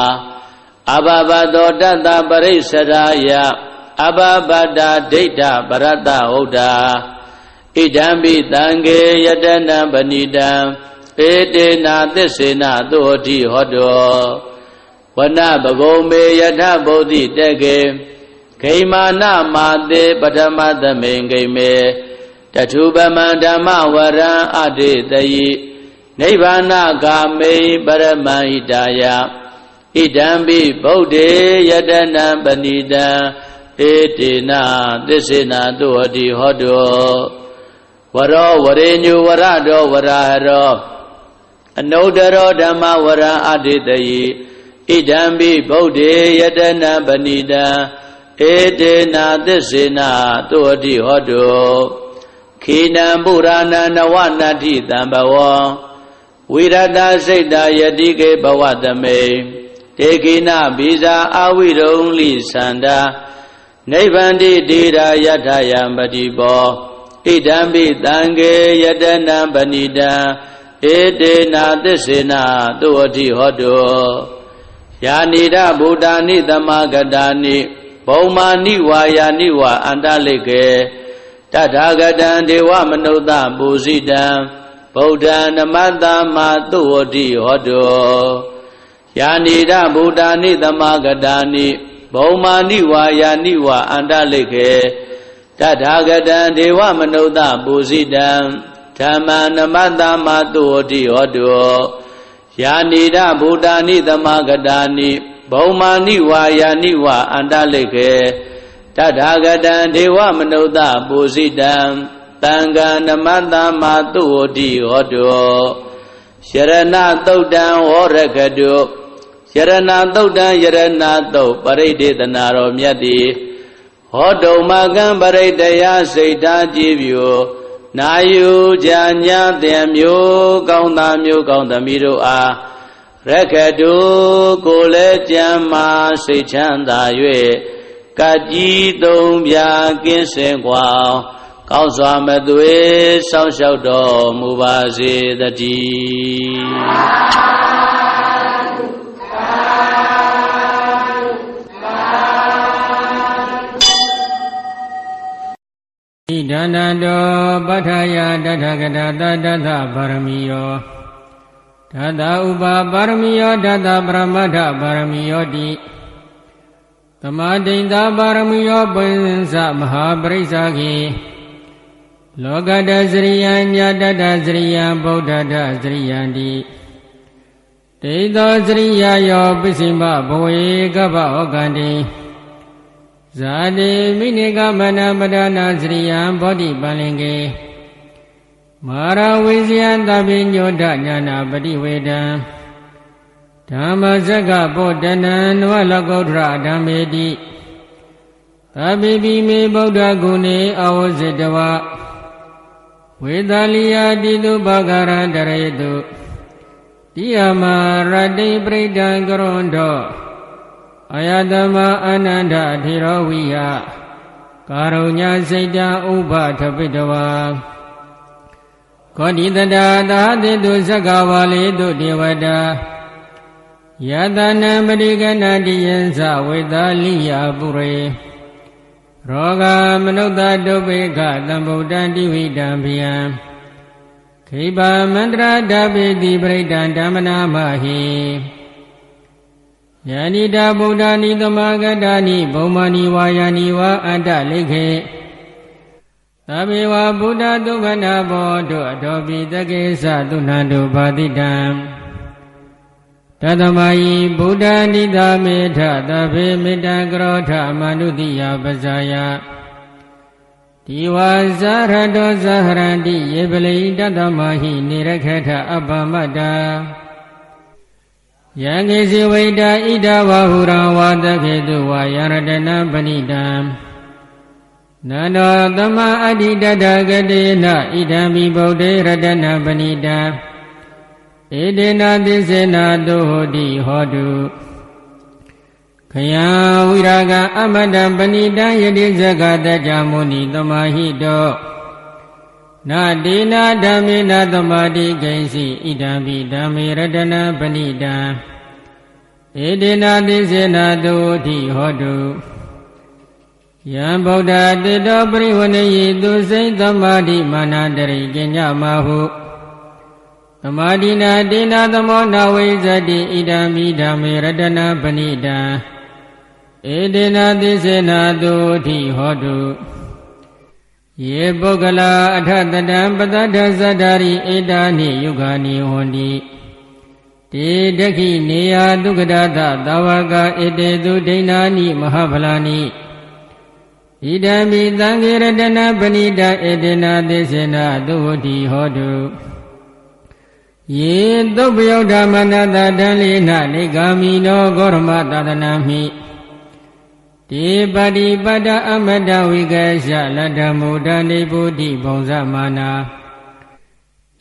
အဘဘတောတတ္တပရိစ္ဆရာယ အဘဘဒာဒိဋ္ဌပရတ္တဟုတ်တာဣဒံပိတံကေယတနာပဏိတံဧတေနာသစ္စေနာသုဟတိဟောတောဝနဘဂုံမေယထဗုဒ္ဓိတကေဂိမာနမာတေပထမသမိန်ဂိမေတထုပမံဓမ္မဝရံအတေတယိနိဗ္ဗာနဂာမိပရမဟိတာယဣဒံပိဗုဒ္ဓေယတနာပဏိတံ ဧတေနာသစ္စေနာတုဟတိဟောတောဝရောဝရေညုဝရတောဝရဟရောအနုတ္တရောဓမ္မဝရံအတိတယိဣဒံပိဗုဒ္ဓေယတနာပဏိတံဧတေနာသစ္စေနာတုဟတိဟောတောခိနံပုရာဏနဝနတ္ထိတံဘဝံဝိရတစိတ်တာယတိကေဘဝတမေတေခိနဘိဇာအာဝိရုံလိသန္တာ နိဗ္ဗန္တိတိရာယထယံပတိဘောဣဒံပိတံကေယတနံပဏိတံဧတေနာသစ္စေနာသုအတိဟောတုယာနိဒဗုဒ္ဓာနိသမဂတာနိဘုံမာနိဝါယာနိဝါအန္တလိကေတထာဂတံဒေဝမနုဿပူဇိတံဗုဒ္ဓံနမတ္တမသုဝတိဟောတုယာနိဒဗုဒ္ဓာနိသမဂတာနိ ဘုံမာနိဝါယာနိဝါအန္တလိခေတထာဂတံဒေဝမနုဿပုဇိတံဓမ္မနမတမတုဝတိဟောတုယာနိဒဗုဒ္ဓာနိသမဂတာနိဘုံမာနိဝါယာနိဝါအန္တလိခေတထာဂတံဒေဝမနုဿပုဇိတံတံဃာနမတမတုဝတိဟောတုယရဏသုတ်တံဝရကတု ယရဏသုတ်တံယရဏသုတ်ပရိဒေသနာတော်မြတ်တိဟောတုံမကံပရိတယစိတ်ဓာကြည်ပြူနာယူကြညာတဲ့မျိုးကောင်းသားမျိုးကောင်းသမီးတို့အားရခတုကိုလည်းကြံမာစိတ်ချမ်းသာ၍ကကြီးသုံးပြကင်းစင်ကွာကောင်းစွာမသွေစောင့်ရှောက်တော်မူပါစေတည်း ဒါနတောပဋ္ဌာယတထကတာတတသပါရမီယောဓာတာဥပါပါရမီယောဓာတာပရမတ္ထပါရမီယောတိသမာဒိန်သာပါရမီယောပိဉ္စမဟာပရိစ္ဆာခေလောကတစရိယညာတတစရိယဗုဒ္ဓတစရိယံတိဒိသောစရိယယောပစ္စည်းမဘဝေကပ္ပဩကန္တိ ဇာတိမိနိကမနပဒနာစရိယံဘောဓိပန္လင်ကေမာရဝိဇယသဗ္ဗညောဒညာနာပฏิဝေဒံဓမ္မစကပောတနံနဝလကုဋ္ဌရဓမ္မေတိသဗ္ဗေပိမေဗုဒ္ဓဂုဏေအဝဇိတဝဝေသလိယတိတုဘဂရန္တရေတုတိယမရတိပရိဒံကရွန်တော အယတမအာနန္ဒထေရဝိယကာရုညစိတ်တံဥပထပိတဝါကောတိတတာသာတိတုသက္ကဝါလေတုဒေဝတာယတနံပရိကဏတိယံသဝေသလိယပုရေရောဂမနုဿဒုပိခသံဗုဒ္ဓံတိဝိတံဘယံခိဗမန္တရာဓပိတိပရိဒံဓမ္မနာမဟိ ယန္တိတာဗုဒ္ဓနိသမဂတာနိဘုံမာနိဝါယာနိဝါအတ္တလိခေသဗ္ဗေဝဗုဒ္ဓဒုက္ခနာဘောတုအထောပိတကေသသုဏန္တုဘာတိတံတသမယီဗုဒ္ဓနိတာမေထသဗေမေတ္တကရောထမနုတိယပဇာယဒီဝါဇာရတောဇာဟရန္တိယေပလိတသမဟိနေရခေထအပ္ပမတ္တာ ယံကေစီဝိတာဣဒဝဟုရံဝါတခေတုဝါယရတနာပဏိတံနန္တောသမအဋ္ဌိတတဂတေနဣဒံမိဗုဒ္ဓေရတနာပဏိတံဧတေနာသစ္စေနာတုဟောတိဟောတုခယံဝိရာဂအမတပဏိတံယတိဇဂတကြမုနိသမာဟိတော နာဒေနာဓမ္မေနာသမာတိကိဉ္စီဣဒံပိဓမ္မေရတနာပဏိတံဧတေနာသစ္စေနာတုတိဟောတုယံဗုဒ္ဓတေတောပရိဝဏေယိသူစိတ်သမာဓိမာနတရိကညမဟုသမာဓိနာတေနာသမောနာဝိဇတိဣဒံမိဓမ္မေရတနာပဏိတံဧတေနာသစ္စေနာတုထိဟောတု ယေပုဂ္ဂလာအထတတံပတ္တသဇတ္တာရိဧတာနိယုဂာနိဟွန်တိတေဒခိနေယဒုက္ခဒသသာဝကဧတေသူဒိဏာနိမဟာဖလာနိဣဒံမိသံဃေရတနာပဏိတဧတေနာသစ္စေနာသုဝတိဟောတုယေသုပယုဒ္ဓမနတတံလိနနေဂာမိနောဂောရမသာသနာမိ တိပတိပတ္တအမတဝိကေရှလတ္တမုဒ္ဒနေဗုဒ္ဓိဘုံဇမာနာ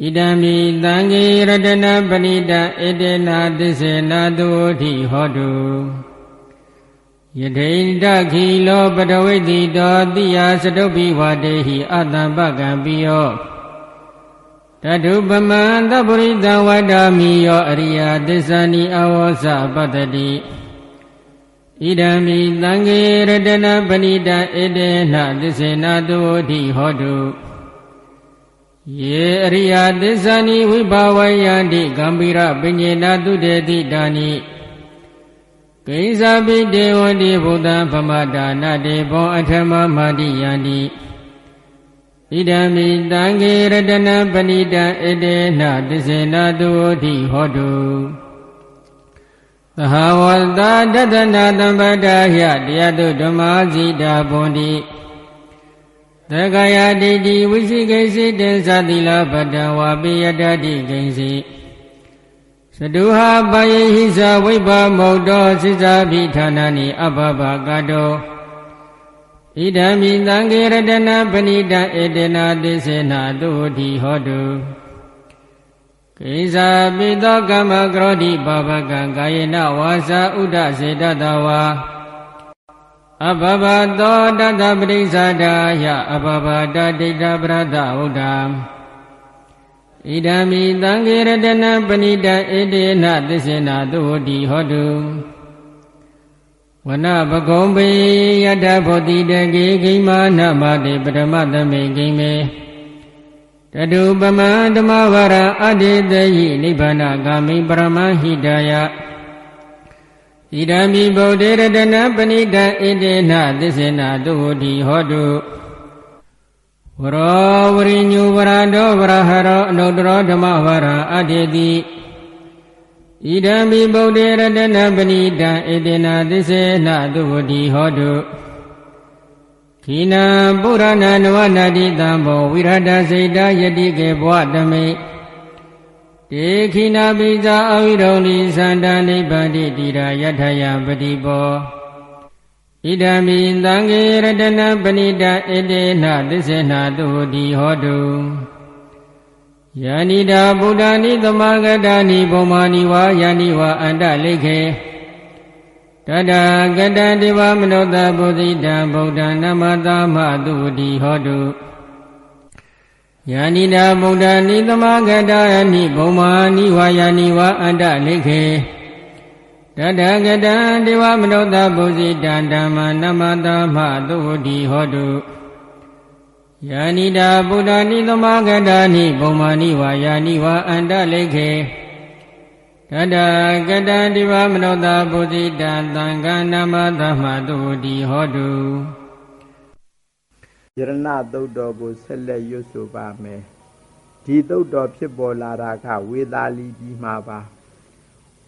ဣဒံမိသံဃေရတနာပဏိတဧတေနာသစ္စေနာတုထိဟောတုယထိန်တခိလောပတဝိတိတောတိယစတုပိဝတေဟိအတံပကံပိယောတထုပမံသပရိတဝတ္တမိယောအရိယသစ္စာနိအဝောစပတ္တိ ဣဒံမိသံဃေရတနာပဏိတဧတေနသစ္စေနာတုတိဟောတုယေအရိယသစ္စာနိဝိဘာဝယန္တိကံပိရပညေနာတုတေတိဒါနိဣကိဉ္စာပိတေဝတိဘုဒ္ဓဗမတာနတေဘောအထမမာတိယန္တိဣဒံမိတံခေရတနပဏိတံဣတေနသစ္စေနတုဝတိဟောတု သဟဝတတတနာတံပတ္တာယတရားတုဓမ္မာဇိတာဘွန်တိသက္ကာယဒိဋ္ဌိဝိသိကိစိတေသတိလပတ္တဝါပိယတတိကိစိသတုဟာပယေဟိသဝိဘမုတ်တောစိဇာပိဌာနာနိအဘဘကတောဣဒံမိသံဃေရတနာပဏိတဧတေနာတိစေနာတုတိဟောတု ကိဇာပိသောကမ္မကရောတိပါပကံကာယေနဝါစာဥဒစေတတဝါအဘဘသောတတပရိစ္ဆာဒာယအဘဘတဒိဋ္ဌပရဒဝုဒ္ဓံဣဒံမိသံဃေရတနာပဏိတဧတေနသစ္စေနာတုတိဟောတုဝနပကုံပေယတဘောတိတကေဂိမာနမတေပရမသမေဂိမေ တတုပမဓမ္မဝရအတ္တေတယိနိဗ္ဗာနဂာမိပရမဟိတယဣဒံမိဗုဒ္ဓေရတနာပဏိတဣတေနသစ္စေနာတုတိဟောတုဝရောဝရိညုဝရတောဝရဟရောအနုတ္တရောဓမ္မဝရအတ္တေတိဣဒံမိဗုဒ္ဓေရတနာပဏိတဣတေနသစ္စေနတုတိဟောတု ခိနာပုရဏနဝနာတိတံဘောဝိရဒစိတ်တယတိကေဘဝတမိတေခိနာပိဇာအဝိရုံလိသန္တနိဗ္ဗာတိတိရာယထယပတိဘောဣဒံမိသံဃေရတနာပဏိတဣတေနသစ္စေနာတုတိဟောတုယာနိတာဗုဒ္ဓနိသမဂတာနိဘုံမာနိဝါယာနိဝါအန္တလိခေ တတကတံဒေဝမနောတဘုဇိတံဗုဒ္ဓနမတာမတုတိဟောတုယာနိတာဗုဒ္ဓနိသမဂတာနိဘုံမာနိဝါယာနိဝါအန္တလိခေတတကတံဒေဝမနောတဘုဇိတံဓမ္မနမတာမတုတိဟောတုယာနိတာဗုဒ္ဓနိသမဂတာနိဘုံမာနိဝါယာနိဝါအန္တလိခေ တတကတံဒီဝမနောတာပုတိတံသံဃာနမသမတုတိဟောတုယရဏသုတ်တော်ကိုဆက်လက်ရွတ်ဆိုပါမယ်ဒီသုတ်တော်ဖြစ်ပေါ်လာတာကဝေသာလီပြည်မှာပါ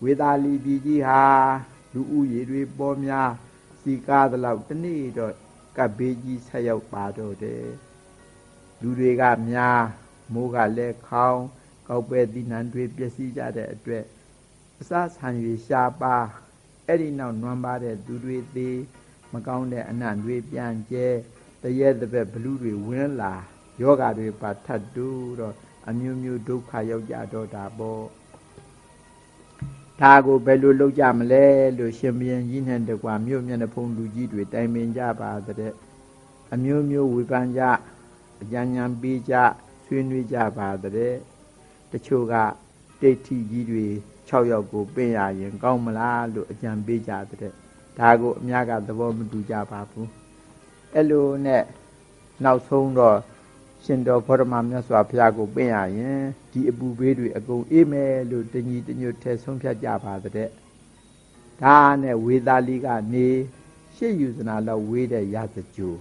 ဝေသာလီပြည်ကြီးဟာလူဦးရေတွေပေါ်များစီကားသလောက်တနေ့တော့ကပ်ဘေးကြီးဆက်ရောက်ပါတော့တယ်လူတွေကများမိုးကလည်းခေါင်းကောက်ပဲသီးနှံတွေပျက်စီးကြတဲ့အတွက် အစဆံ၍ရှားပါအဲ့ဒီနောက်နွမ်းပါတဲ့သူတွေသေးမကောင်းတဲ့အနံ့တွေပြန်ကျဲတရဲတပက်ဘလူတွေဝင်းလာယောဂါတွေပါထတ်တူတော့အမျိုးမျိုးဒုက္ခရောက်ကြတော့တာပေါ့ဒါကိုဘယ်လိုလုပ်ကြမလဲလို့ရှင်ဘုရင်ကြီးနဲ့တကွာမြို့မျက်နှာဖုံးလူကြီးတွေတိုင်ပင်ကြပါတဲ့အမျိုးမျိုးဝေဖန်ကြအကြံဉာဏ်ပေးကြဆွေးနွေးကြပါတဲ့တချို့ကတိတ်ထီကြီးတွေ 6ယောက်ကိုပင့်ရရင် ကောင်းမလားလို့အကြံပေးကြတဲ့ဒါကိုအများကသဘောမတူကြပါဘူးအဲ့လိုနဲ့နောက်ဆုံးတော့ရှင်တော်ဘောရမမြတ်စွာဘုရားကိုပင့်ရရင်ဒီအပူဘေးတွေအကုန်အေးမယ်လို့တညီတညွတ်ထဲဆုံးဖြတ်ကြပါတဲ့ဒါနဲ့ဝေသာလီကနေရှေ့ယူဇနာလောက်ဝေးတဲ့ရသကြို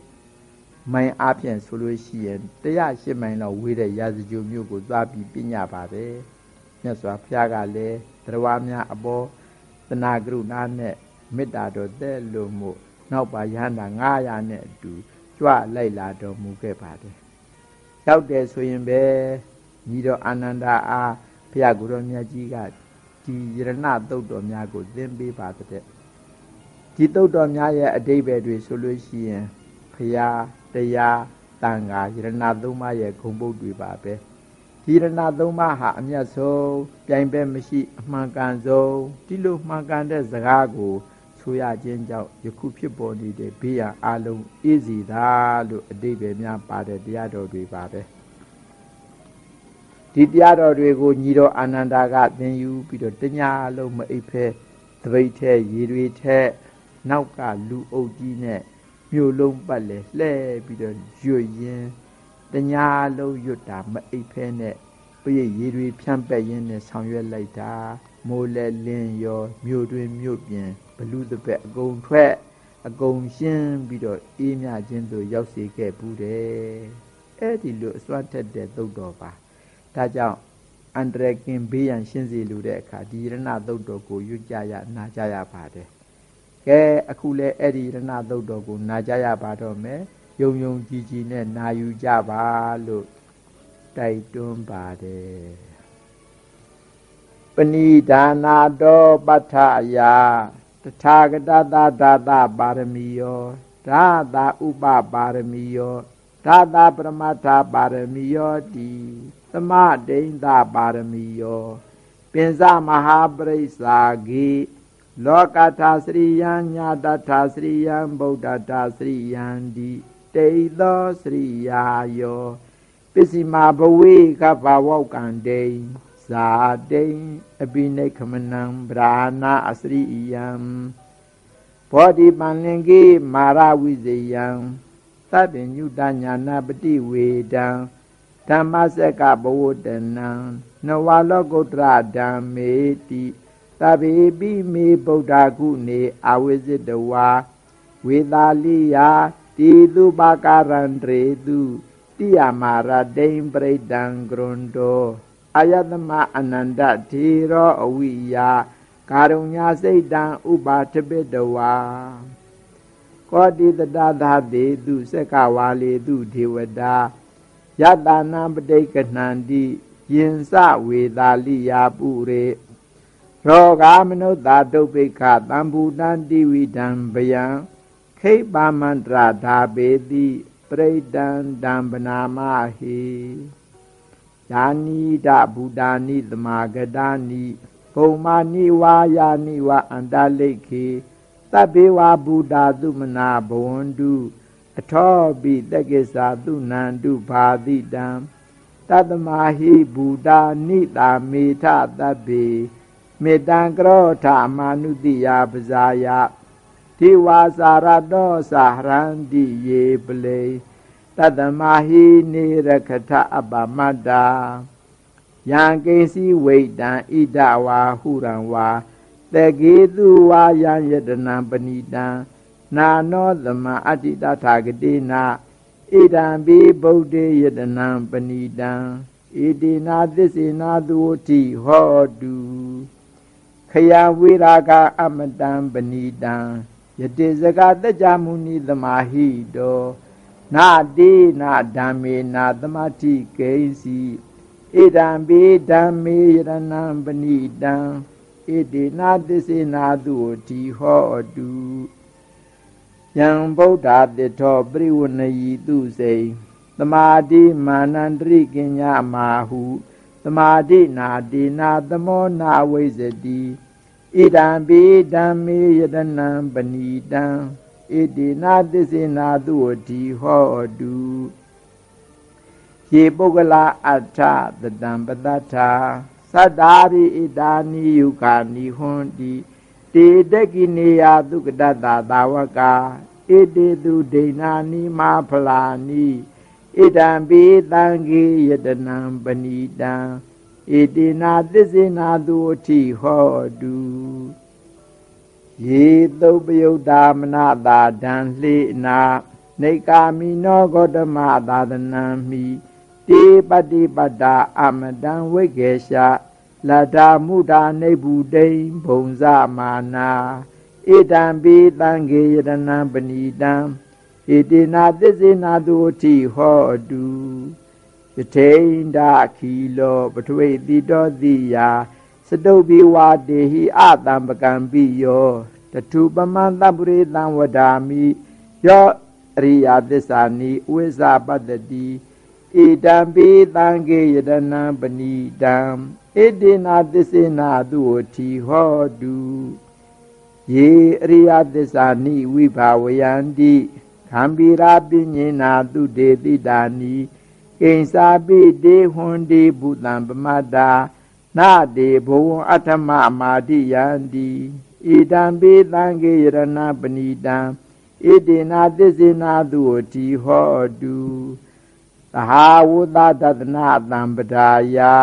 မိုင်အားဖြင့်ဆိုလို့ရှိရင်108မိုင်လောက်ဝေးတဲ့ရာဇဂိုမြို့ကိုသွားပြီးပြညပါတယ်မြတ်စွာဘုရားကလည်း တရားများအပေါ်သနာကရုဏာနဲ့မေတ္တာတော်တဲ့လို့မို့နောက်ပါရဟန္တာ900နဲ့အတူကြွလိုက်လာတော်မူခဲ့ပါတယ်ရောက်တယ်ဆိုရင်ပဲညီတော်အာနန္ဒာအားဘုရားကိုယ်တော်မြတ်ကြီးကဒီယရဏသုတ်တော်များကိုသင်ပေးပါတဲ့ဒီသုတ်တော်များရဲ့အတိပ္ပယ်တွေဆိုလို့ရှိရင်ဘုရားတရားတန်ခါယရဏသုံးပါးရဲ့ဂုံပုတ်တွေပါပဲ ဒီရဏသုံးပါးဟာအမျက်ဆုံးပြိုင်ပဲမရှိ အမှန်ကန်ဆုံးဒီလိုမှန်ကန်တဲ့စကားကိုဆိုရခြင်းကြောင့်ယခုဖြစ်ပေါ်နေတဲ့ဘေးရန်အလုံးအေးစီသာလို့အတိပ္ပယ်များပါတဲ့တရားတော်တွေပါပဲဒီတရားတော်တွေကိုညီတော်အာနန္ဒာကသင်ယူပြီးတော့တညာလုံးမအိပ်ဖဲတပိတ်ထဲရေတွေထဲနောက်ကလူအုပ်ကြီးနဲ့မြို့လုံးပတ်လေလှဲပြီးတော့ရွတ်ရင်း တညာလုံးရွတ်တာမအိပ်ဖဲနဲ့ပြည့်ရည်တွေဖြန့်ပက်ရင်းနဲ့ဆောင်ရွက်လိုက်တာမိုးလဲလင်းရောမြို့တွင်မြို့ပြင်ဘလူတပက်အကုန်ထွက်အကုန်ရှင်းပြီးတော့အေးမြခြင်းသို့ရောက်စေခဲ့ဘူးတယ်အဲ့ဒီလိုအစွမ်းထက်တဲ့သုတ်တော်ပါဒါကြောင့်အန္တရာယ်ကင်ဘေးရန်ရှင်းစေလိုတဲ့အခါဒီရဏသုတ်တော်ကိုရွတ်ကြရနာကြရပါတယ်ကဲအခုလဲအဲ့ဒီရဏသုတ်တော်ကိုနာကြရပါတော့မယ် ယုံယုံကြည်ကြည်နဲ့နာယူကြပါလို့တိုက်တွန်းပါတယ်ပဏိဒါနာတောပဋ္ဌာယာတထာဂတသာဒါသပါရမီယောဒါသာဥပပါရမီယောဒါသာပရမတ္ထပါရမီယောတိသမဒိဋ္ဌပါရမီယောပင်စမဟာပရိစ္ဆာဂိလောကထာစရိယံညာတထာစရိယံဗုဒ္ဓတာစရိယံဒီ တေသောစရိယာယောပစ္စည်းမဘဝေကဘာဝောကံတေဇာတိအပိနိခမနံဗราဏအစရိယံဘောဓိပန္လင်ကေမာရဝိဇယံသဗ္ဗညုတညာနာပတိဝေဒံဓမ္မစက်ကဘဝတနံနဝလောကုတ္တရဓမ္မေတိသဗ္ဗေပိမေဗုဒ္ဓကုနေအဝိဇ္ဇတဝါဝေသာလိယ တိတုပါကာရန္တရေတုတိယမာရဒိံပရိဒံကရွန်တောအာယတမအနန္တထေရောအဝိယကာရုညစိတ်တံဥပါထပိတဝါကောတိတတသာတေတုစက္ကဝါလေတုဒေဝတာယတနာပဋိကဏန္တိယင်စဝေသာလိယာပုရေရောဂာမနုဿာဒုပိခသံဘူတံတိဝိဒံဗယံ ခိပါမန္တရာဓာပေတိပရိဒံဒံပနာမဟိယာနိဒဗုဒ္ဓာနိသမာဂတာနိဘုံမာနိဝါယာနိဝအန္တလိခေသဗ္ဗေဝဗုဒ္ဓသုမနာဘဝန္တုအထောပိတက္ကိသာသူနန္တုဘာတိတံတတမဟိဗုဒ္ဓနိတာမေထသဗ္ဗေမေတ္တံကရောထမာနုတိယပဇာယ တိဝါစာရတောသဟရန္တိယေပလေတတမဟိနေရခထအပမတ္တာယံကိစီဝိတံဣဒဝါဟုရံဝါတကေသူဝါယံယတနံပဏိတံနာနောသမအတ္တိတထာဂတိနာဣဒံပိဗုဒ္ဓေယတနံပဏိတံဣတိနာသစ္စေနာသူတိဟောတုခယဝိရာကအမတံပဏိတံ ယတိစကတကြမုနိသမာဟိတောနာတိနာဓမ္မေနာသမတိကိစီဣဒံပိဓမ္မေယရဏံပဏိတံဣတိနာသစ္စေနာသူတိဟောတုယံဗုဒ္ဓတိထောပရိဝဏယီသူစိသမာတိမာနန္တရိကညမာဟုသမာတိနာတိနာသမောနာဝိဇ္ဇတိ ဣဒံပိဓမ္မေယတနံပဏိတံဣတိနာသစ္စေနာသူတိဟောတုယေပုဂ္ဂလာအဋ္ဌတတံပတ္ထာသတ္တာရိဣတာနိယုခာနိဟွန်တိတေတကိနေယသုကတတသာဝကာဣတိတုဒိဏာနိမာဖလာနိဣဒံပိတံဂေယတနံပဏိတံ ဣတိနာသစ္စေနာသူအထိဟောတုယေသုပယုတ်တာမနတာဒံလှေနာနေကာမိနောဂေါတမသာသနံမိတေပတိပတ္တာအမတံဝိကေရှလတ္တာမုဒ္ဒနိဗ္ဗုတိံဘုံဇမာနာဣဒံပိတံဂေယတနံပဏိတံဣတိနာသစ္စေနာသူအထိဟောတု ယထိန်ဒခီလောပထဝေတိတောတိယာစတုပိဝါတေဟိအတံပကံပိယောတထုပမံတပုရိသံဝဒာမိယောအရိယသစ္စာနိဝိဇ္ဇပတ္တိဣတံပိတံကေယတနံပဏိတံဣတိနာသစ္စေနာသူဝတိဟောတုယေအရိယသစ္စာနိဝိဘာဝယန္တိခံပိရာပိညေနာသူတေတိတာနိ ကိဉ္စာပိတေဟွန်တိဘုတံပမတ္တာနာတေဘဝံအထမမာတိယန္တိဣတံပိသံဃေရဏပဏိတံဣတိနာသစ္စေနာသူဝတိဟောတုသဟာဝုသတတနာတံပဒါယာ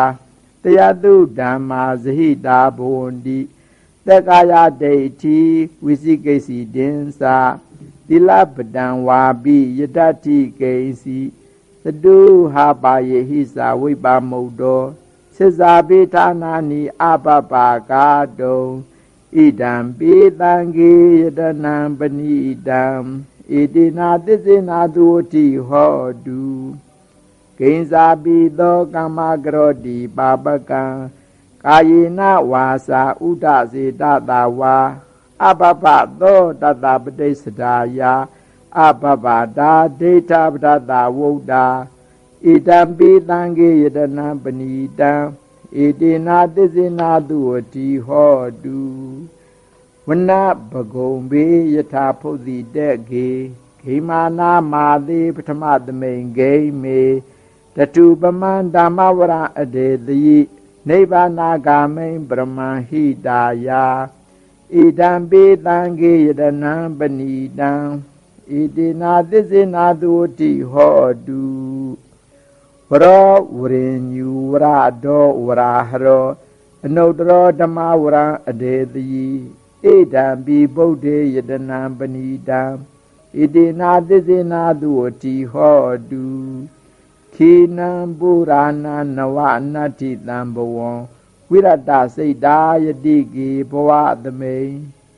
တယတုဓမ္မာဇဟိတာဘဝန္တိသက္ကာယဒိဋ္ဌိဝိသိကိစီတင်္စာသီလပဒံဝါပိယတ္တိကိစီ သတုဟာပါယေဟိစာဝိပါမုတ်တောစေစာပိဌာနာနိအပပါကာတုံဣဒံပိတံဂေယတနံပဏိတံဣတိနာသစ္စေနာသူတိဟောတုဂိဉ္စာပိသောကမ္မကရောတိပါပကံကာယေနဝါစာဥဒစေတတာဝါအပပသောတတပတိစဒာယာ အပပတာဒိဋ္ဌပဒတာဝုဒ္ဓဣတံပိတံကေယတနံပဏိတံဣတိနာသစ္စေနာသူဝတိဟောတုဝနဘဂုံဘေယထာဖုတ်တိတက်ကေဂိမာနာမာတိပထမသမိန်ဂိမေတတုပမန္ဓမ္မဝရအဒေတိနိဗ္ဗာနာဂာမိန်ပရမဟိတာယာဣဒံပေတံကေယတနံပဏိတံ ဣတိနာသစ္စေနာသူတိဟောတုဝရောဝရိညူဝရဒောဝရာဟရောအနုတ္တရောဓမ္မဝရံအဒေတိဣဒံပိဗုဒ္ဓေယတနံပဏိတံဣတိနာသစ္စေနာသူတိဟောတုခေနံပုရာဏနဝနတ္တိတံဘဝံဝိရတစိတ်တာယတိကေဘဝသမိန်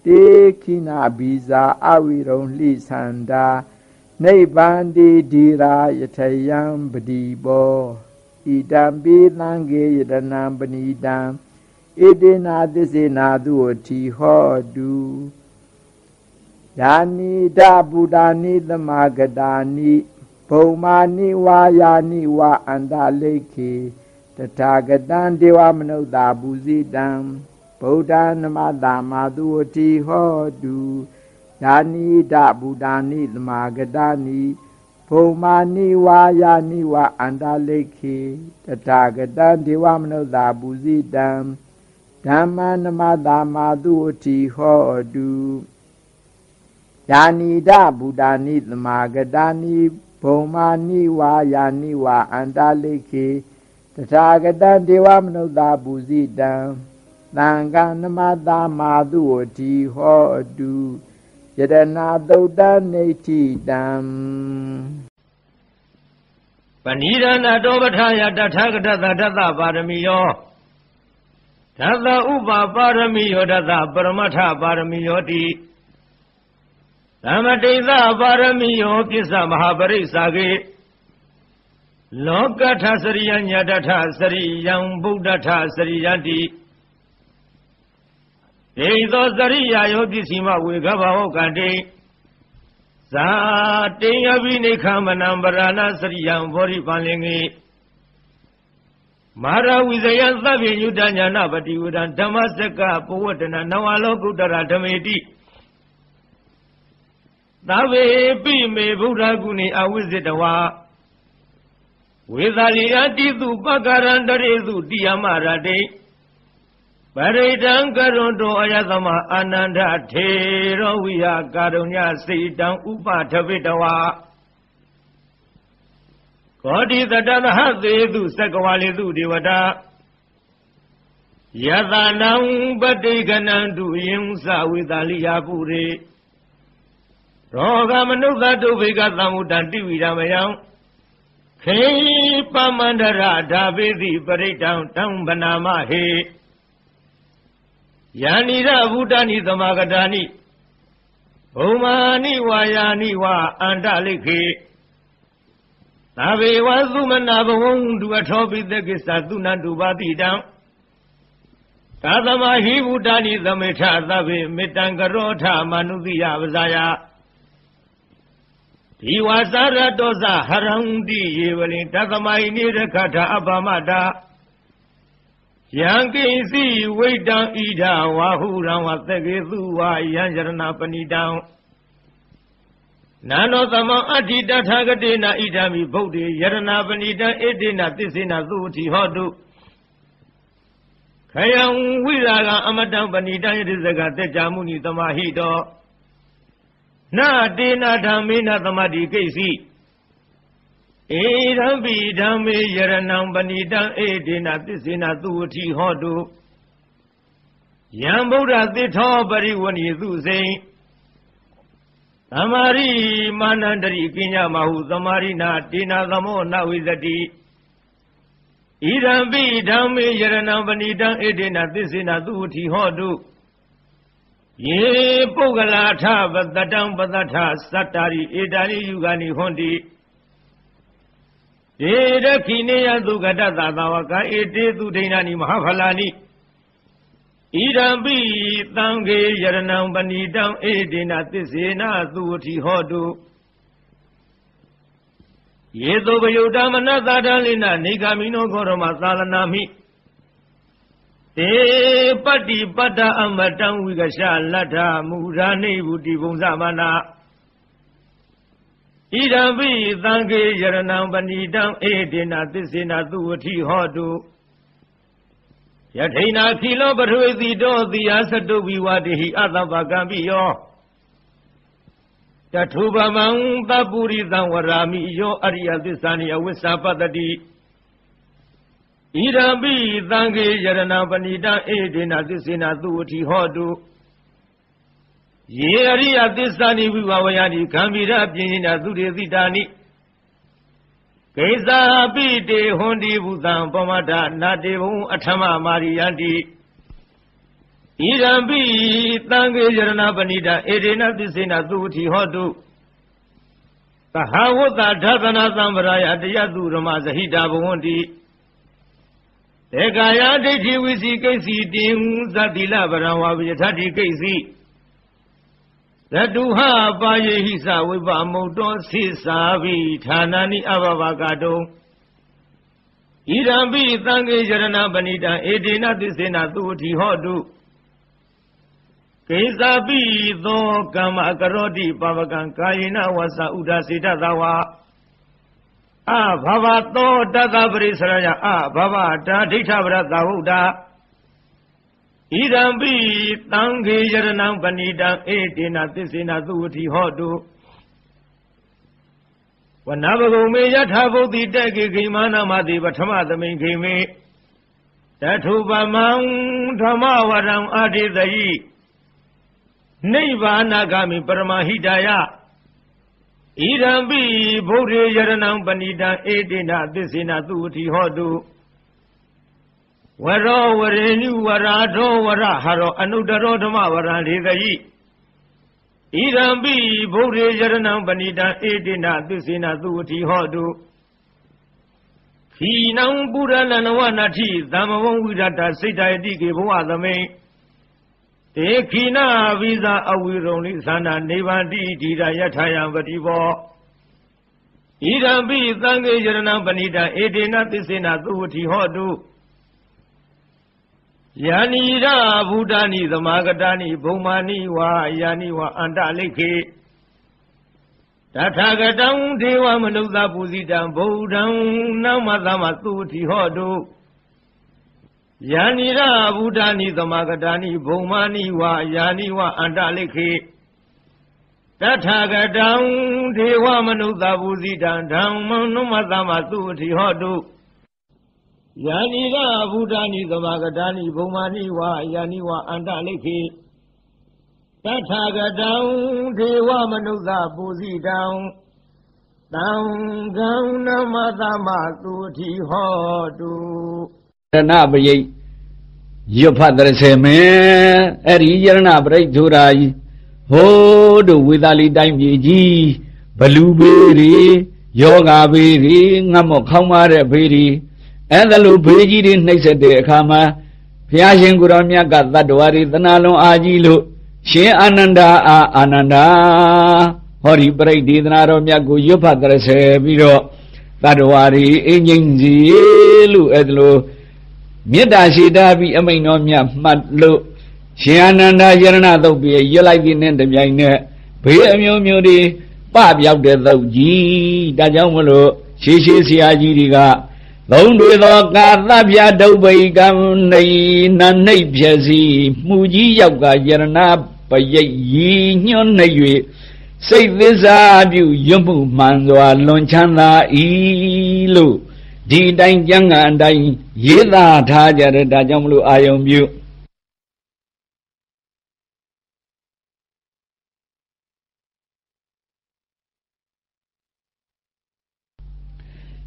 တေခိနာဘီဇာအဝိရုံလှိသန္တာနိဗ္ဗန္တိဒီရာယထယံပတိဘောဣတံပိသံဃေယတနံပဏိတံဣတိနာသစ္စေနာသူတိဟောတုယာနိဒဗုဒ္ဓနိသမဂတာနိဘုံမာနိဝါယာနိဝါအန္တလိခေတထာဂတံဒေဝမနုဿာပူဇိတံ ဗုဒ္ဓနမတာမာသူတိဟောတုယာနိဒဗုဒ္ဓနိသမဂတာနိဘုံမာနိဝါယာနိဝါအန္တလိခေတထာဂတံဒေဝမနုဿာပူဇိတံဓမ္မနမတာမာသူတိဟောတုယာနိဒဗုဒ္ဓနိသမဂတာနိဘုံမာနိဝါယာနိဝါအန္တလိခေတထာဂတဒေဝမနုဿာပူဇိတံ သံဃာနမတာမာသူဝတိဟောတုယတနာသုတ်တနေတိတံပဏိဒနာတောပထာယတထာဂတသတတပါရမီယောသသဥပပါရမီယောတသပရမထပါရမီယောတိသမတိသပါရမီယောပစ္စမဟာပရိစ္ဆာကေလောကထစရိယညတထစရိယံဗုဒ္ဓထစရိယတိ ဒေသောစရိယာယောပစ္စည်းမဝေကဘဟောကတိဇာတေယဘိနိခမနံပရဏစရိယံဘောရိပန်လင်္ကေမာရဝိဇယသဗ္ဗညုတညာနာပတိဝဒံဓမ္မစကပဝတ္တနာနဝလောကုတ္တရဓမေတိသဗ္ဗေပိမေဗုဒ္ဓဂုဏေအဝိဇ္ဇတဝါဝေသာလီယတိတုပက္ကရံတရေစုတိယမရတိ ပရိဒံကရုံတောအယသမအာနန္ဒထေရောဝိယကာရုညစေတံဥပထဗိတဝါကောတိတတသဟသေတုသက္ကဝါလေတုဒေဝတာယတနံပတိကနံတုယင်္စဝေသာလိယပုရေရောဂမနုဿတုဘိကသံမုတံတိဝိရမယံခေပမန္တရဓာပိတိပရိတံတံဗနာမဟေ ယာနိရဗုဒ္ဓနိသမဂတာနိဘုံမာနိဝါယာနိဝါအန္တလိခေသာဘေဝသုမနာဘဝံဒုအထောပိတကိစ္စသုနတုပါတိတံသာသမဟိဗုဒ္ဓနိသမေထသဗ္ဗေမေတ္တံကရောထမနုတိယပဇာယဒီဝါစာရတောဇဟရံတိယေဝလိတသမိုင်နိရခထအပမတာ ယံကိစီဝိတံဣဒဝါဟုရံဝသကေသူဝါယံယရဏပဏိတံနာနောသမံအဋ္ဌိတထာဂတိနာဣဒံမိဗုဒ္ဓေယရဏပဏိတံဣတိနာသစ္စေနာသုဝတိဟောတုခယံဝိရာဂအမတံပဏိတံယတိစကတေကြမုနိသမာဟိတောနာတေနာဓမ္မေနသမတိကိစီ ဧရံပိဓမ္မေယရဏံပဏိတံဧတေနသစ္စေနသုဝတိဟောတုယယံဗုဒ္ဓသစ္ထောပရိဝဏီသူစိန်သမာရိမာနန္တရိကိညာမဟုသမာရိနာတေနာသမောနဝိသတိဣရံပိဓမ္မေယရဏံပဏိတံဣတိနာသစ္စေနာသူတိဟောတုယေပုဂ္ဂလာထပတတံပတထသတ္တာရိဧတာရိယုဂာနိဟွန်တိ ဒေရခိနေယသုကတသသာဝကဧတေသူဒိဏာနိမဟာဖလာနိဣဒံပိသံဃေယရဏံပဏိတံဧတေနသစ္စေနာသူတိဟောတုယေသောပယုတမနသာတလိနနေဂာမိနောခောရမသာလနာမိတေပတ္တိပတ္တအမတံဝိကရှလတ္ထမူရာနေဘူးတိဘုံသမနာ ဣဒံပိသံဃေယရဏံပဏိတံဧတေနသစ္စေနာသူဝတိဟောတုယထိနာခိလောပထဝေတိတောတိယသတုဝိဝတိဟိအတ္တပကံပိယောတထုပမံသပုရိသံဝရာမိယောအရိယသစ္စာနိယဝိသပတ္တိဣဒံပိသံဃေယရဏပဏိတဧဒေနသစ္စေနာသူဝတိဟောတု ယေအရိယသစ္စာနိဝိဘဝယတိဂံဗီရပြင်းနာသူရေတိတာနိကိစ္စာပိတေဟွန်ဒီဘုသံပမဒနာတေဘုံအထမမာရိယန္တိဣရံပိသံဃေယရဏပဏိတာဧဒေနသစ္စေနာသူဝတိဟောတုသဟဝတ္တဓသနာသံဗရာယတယသူရမဇဟိတာဘဝန္တိဧကာယဒိဋ္ဌိဝိစီကိစီတင်သတိလဗရံဝါပိယထတိကိစီ ရတုဟပါယေဟိသဝိပမုတ်တောသိစာဘိဌာနာနိအဘဘကတုံဣရံပိသံဃေယရဏပဏိတံဧတေနသစ္စေနသူဝတိဟောတုကိသပိသောကမ္မကရောတိပဝကံကာယေနဝသဥဒ္ဒစေတသဝါအဘဘသောတတပရိစရယအဘဘတာဒိဋ္ဌဗရသဝုဒ္ဓ ဣဒံပိတံခေယရဏံပဏိတံဧတေနသစ္စေနသုဝတိဟောတုဝနဘဂုံမေယထာဘုဒ္ဓိတက်ကေခိမာနမတိပထမသမိန်ခိမေတထုပမံဓမ္မဝရံအာတိတယိနိဗ္ဗာနဂမိပရမဟိတယဣဒံပိဗုဒ္ဓေယရဏံပဏိတံဧတေနသစ္စေနသုဝတိဟောတု ဝရောဝရေညုဝရာထောဝရဟရောအနုတရောဓမ္မဝရံဒေသယိဣဒံပိဗုဒ္ဓေယရဏံပဏိတံဧတေနသစ္စေနသုဝတိဟောတုခီနံပုရဏနဝနာတိသမ္မဝံဝိရတစိတ်တယတိကေဘဝသမိန်တေခိနာဝိဇာအဝိရုံလိသန္တာနေဗန္တိဓိရယထာယံပတိဘောဣဒံပိသံဃေယရဏံပဏိတံဧတေနသစ္စေနသုဝတိဟောတု ယာနိရာဘူတာနိသမာဂတာနိဘုံမာနိဝါယာနိဝါအန္တလိခေတထာဂတံဒေဝမနုဿပူဇိတံဗုဒ္ဓံနမသမသုဝတိဟောတုယာနိရဗုဒ္ဓနိသမဂတာနိဘုံမာနိဝါယာနိဝအန္တလိခေတထာဂတံဒေဝမနုဿဘူဇိတံဓမ္မနုမသမသုအတိဟောတု ယာနိရဗုဒ္ဓနိသမဂတာနိဘုံမာနိဝါယာနိဝအန္တလိခေတထာဂတံဒေဝမနုဿဘူဇိတံတံကံနမသမသုအတိဟောတုရဏပရိတ်ရွတ်ဖတ်တဲ့ဆယ်မယ်အဲ့ဒီယရဏပရိတ်ဆိုတာကြီးဟိုးတို့ဝေသာလီတိုင်းပြည်ကြီးဘလူဘေးတွေယောဂါဘေးတွေငတ်မော့ခေါင်းမာတဲ့ဘေးတွေ အဲ့ဒါလိုဘေးကြီးတွေနှိမ့်ဆက်တဲ့အခါမှာဘုရားရှင်ကိုရောမြတ်ကတတ္တဝါတွေသနာလုံးအာကြီးလို့ရှင်အာနန္ဒာအာအာနန္ဒာဟောဒီပရိတ်ဒေသနာတော်မြတ်ကိုရွတ်ဖတ်တဲ့ဆယ်ပြီးတော့တတ္တဝါတွေအင်းငိမ့်စီလို့အဲ့ဒါလိုမေတ္တာရှိတာပြီးအမိန်တော်မြတ်မှတ်လို့ရှင်အာနန္ဒာယရဏသုတ်ပြီးရွတ်လိုက်ပြီးနဲ့တပြိုင်နက်ဘေးအမျိုးမျိုးတွေပပြောက်တဲ့သုတ်ကြီးဒါကြောင့်မလို့ရှေးရှေးဆရာကြီးတွေက သုံးတွေသောကာသဗျာဒုဗ္ဗိကံနေနနှိပ်ဖြစီမှုကြီးရောက်ကယရဏပရိတ်ရည်ညွှန်းနေ၍စိတ်သစ္စာပြုရွတ်မှုမှန်စွာလွန်ချမ်းသာ၏လို့ဒီတိုင်းကျမ်းဂန်အတိုင်းရေးသားထားကြတဲ့ဒါကြောင့်မလို့အာယုံပြု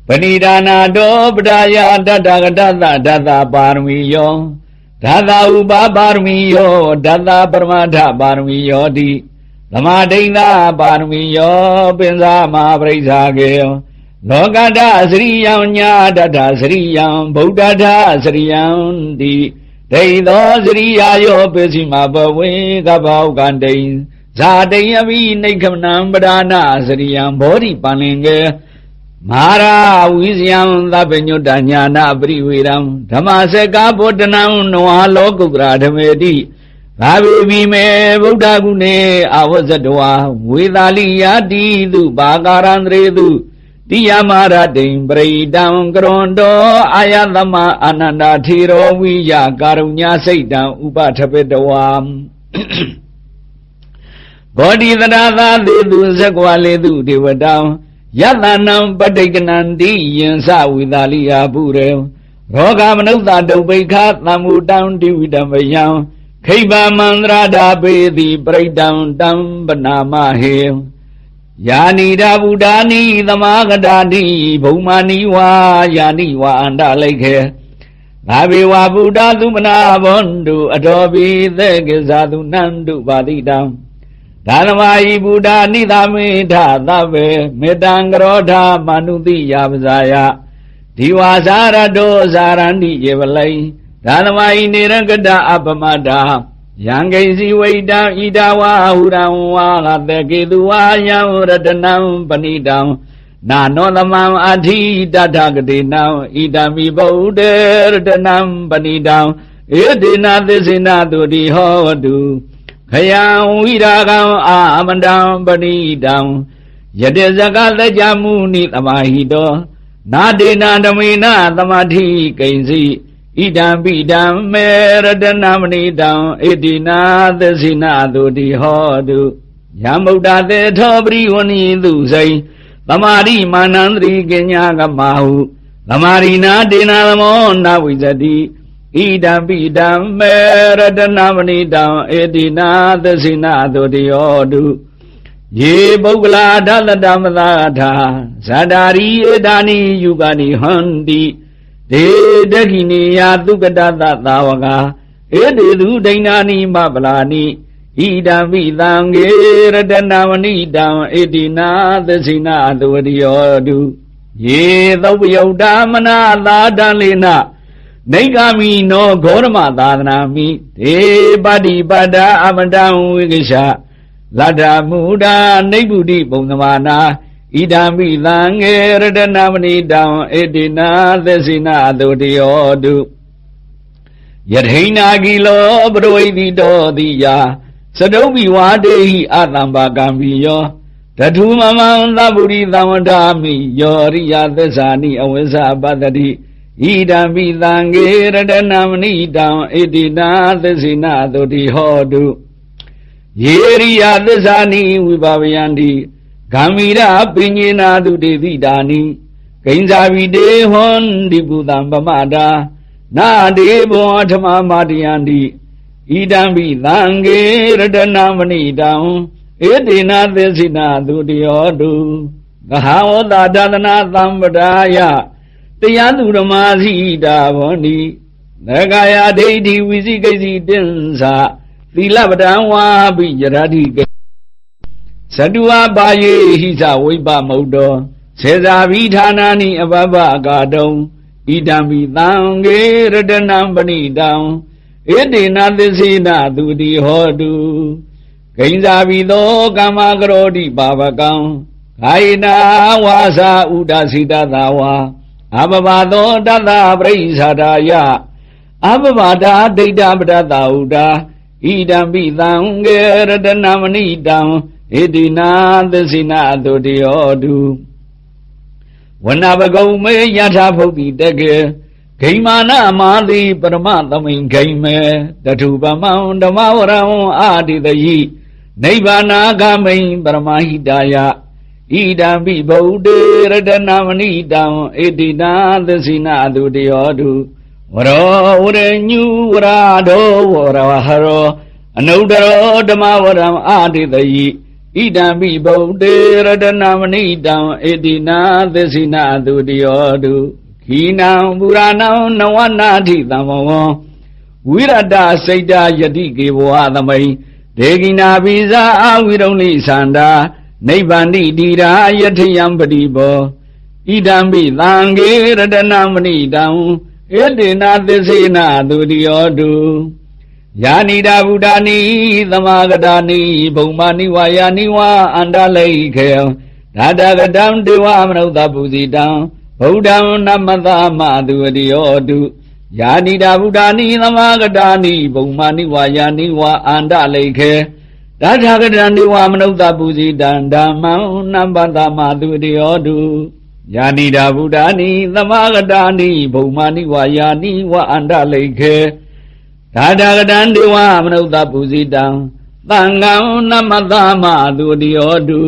ပဏိဒါနာတောပဒါယတတ္တကတသဓတ္တပါရမီယောဓာတာဥပပါရမီယောဓာတာပရမထပါရမီယောတိသမာဒိဋ္ဌပါရမီယောပင်စာမပရိစ္ဆာကေယောလောကတစရိယံညာတတစရိယံဗုဒ္ဓထစရိယံတိဒိသောစရိယာယောပစ္စည်းမဘဝေကဘောကန္တိဇာတိယမိနိခမနံပဒါနာစရိယံဘောဓိပန္လင်ကေ မဟာရာဝိဇယံသဗ္ဗညုတညာနာပရိဝေရံဓမ္မစကာဗုဒ္ဓနံနဝလောကုတ္တရာဓမေတိသာဝေဘိမေဗုဒ္ဓဂုဏေအဝဇတဝါဝေသာလိယာတိတုဘာကာရန္တရေတုတိယမရတိံပရိတံကရွန်တောအာယသမအာနန္ဒာထေရောဝိယကာရုညစိတ်တံဥပထပေတဝါဘောဓိတရာသာသေသူဇဂဝလေသူဒေဝတံ ယတနံပဋိကနန္တိယင်စဝိသာလိယာပုရေရောဂမနုဿဒုပိခသံမူတံတိဝိတမယံခိဗမန္တရာဒာပေတိပရိတံတံပနာမဟေယာနိဒဗုဒ္ဓာနိသမာဂတာတိဘုံမာနိဝါယာနိဝါအန္တလိခေနာဘေဝဗုဒ္ဓသုမနာဘွန်တုအတော်ပိသေကိဇာတုနန္တုပါတိတံ ဒါနမယိဗုဒ္ဓနိသမေထသဗ္ဗေမေတံကရောဓမနုတိယပဇာယဒီဝါစာရတောဇာရဏိယေဝလိဒါနမယိနေရကတအပမတာယံကိစီဝိတံဣဒဝါဟုရံဝါဂတကေသူဝါယံရတနံပဏိတံနာနောသမံအထိတထကတိနံဣဒမိဗုဒ္ဓရတနံပဏိတံဧဒေနသစ္စေနတုတိဟောတု ခယံဝိရာကံအာမန္တံပဏိတံယတေဇကသကြမုနိသမာဟိတောနာဒေနဓမေနသမာဓိကိဉ္စီဣဒံပိဒံမေရတနာမဏိတံဣတိနာသစိနာတုတိဟောတုယမုဒ္ဒတေထောပရိဝဏိသူစိသမာရိမာနန္တရိကညာကမဟုသမာရိနာဒေနာသမောနာဝိဇတိ ဣဒံပိဒံမေရတနာမဏိတံဣတိနာသစိနာတုတိဟောတုယေပုဂ္ဂလာဒလတမသာထာဇာတာရိဧဒါနိယုဂာနိဟန္တိဒေတခိနေယသုကတသသာဝကဧတေသူဒိဏာနိမပလာနိဣဒံပိသံဃေရတနာမဏိတံဣတိနာသစိနာသဝတိယောတုယေသုပယုတ်တာမနာသာတံလေန နေဂာမိနောဂောရမသာသနာမိဒေပတိပတ္တာအမတံဝိကိရှလတ္တမူဒာနိဗ္ဗုတိပုံသမာနာဣဒံမိသံငေရတနာမဏိတံဣတိနာသစိနာတုတယောတုယထိနာကိလောပရဝိတိတောတိယသတုပိဝါတေဟိအတံပါကံပိယောတထုမမံသဗ္ဗုရိသံဝတာမိယောရိယသစ္စာနိအဝိဇ္ဇပတ္တိ ဣဒံပိသံငေရတနာမဏိတံဣတိနာသစိနာတုတိဟောတုယေရိယသစ္စာနိဝိပါဝယန္တိဂမ္မီရပညေနာတုတေတိတာနိဂိဉ္စာဝိတေဟွန်ဒီပုတံပမတာနာတေဘောဓမ္မမာတယန္တိဣဒံပိသံဃေရတနာမဏိတံဧတေနာသစ္စိနာသူတယောတုဂဟဝတဒသနာသံပဒါယ တရားသူဓမ္မာစီတာဘောနိနဂာယဒိဋ္ဌိဝိသိကိစီတင်္စာသီလပဒံဝါပိယရတိကေဇတုဝပါယေဟိသဝိပမုတ်တောစေသာဘိဌာနာနိအဘဘကာတုံဣဒံမိသံဃေရတနံပဏိတံဧတေနသစ္စေနသူတိဟောတုဂိဉ္စာဘိသောကမ္မကရောတိပါပကံဂာယနာဝါစာဥဒစိတသာဝါ အဘဘသောတတပရိစ္ဆာတာယအဘဘတာဒိဋ္ဌပတတဥဒါဣဒံပိသံဃေရတနမဏိတံဣတိနာသစိနာတုတယောတုဝနဘဂုံမေယထာဖုတ်တိတကေဂိမာနမာတိပရမသမိန်ဂိမေတထုပမံဓမ္မဝရံအာတိတယိနိဗ္ဗာနာဂမိန်ပရမဟိတာယ ဣဒံပိဗုဒ္ဓေရတနာမဏိတံဣတိနာသစိနာတုတယောတုဝရောဝရညုဝရာဒောဝရဟရောအနုတ္တရောဓမ္မဝရံအာတိတယိဣဣဒံပိဗုဒ္ဓေရတနာမဏိတံဧတိနာသစ္စိနာသူတယောတုခိနံပုရာဏံနဝနာတိတံဘဝံဝိရတစိတ်တယတိကေဘဝသမိန်ဒေဂိနာပိဇာအဝိရုံလိသန္တာ နိဗ္ဗန္တိတိရာယထယံပတိဘောဣဒံပိသံဃေရတနာမဏိတံဧတေနာသစ္စေနာသူတယောတုယာနိတာဗုဒ္ဓနိသမာဂတာနိဘုံမာနိဝါယာနိဝါအန္တလိခေဒါတကတံဒေဝမနုဿပုစီတံဗုဒ္ဓံနမသမသူတယောတုယာနိတာဗုဒ္ဓနိသမာဂတာနိဘုံမာနိဝါယာနိဝါအန္တလိခေ ဒါထာဂတံဒေဝမနုဿပုစီတံဓမ္မံနမ္ပသမသူတယောတုယာနိတာဗုဒ္ဓနိသမာဂတာနိဘုံမာနိဝါယာနိဝါအန္တလိခေဒါတာကတံဒေဝမနုဿပုစီတံသံဃံနမသမသူတယောတု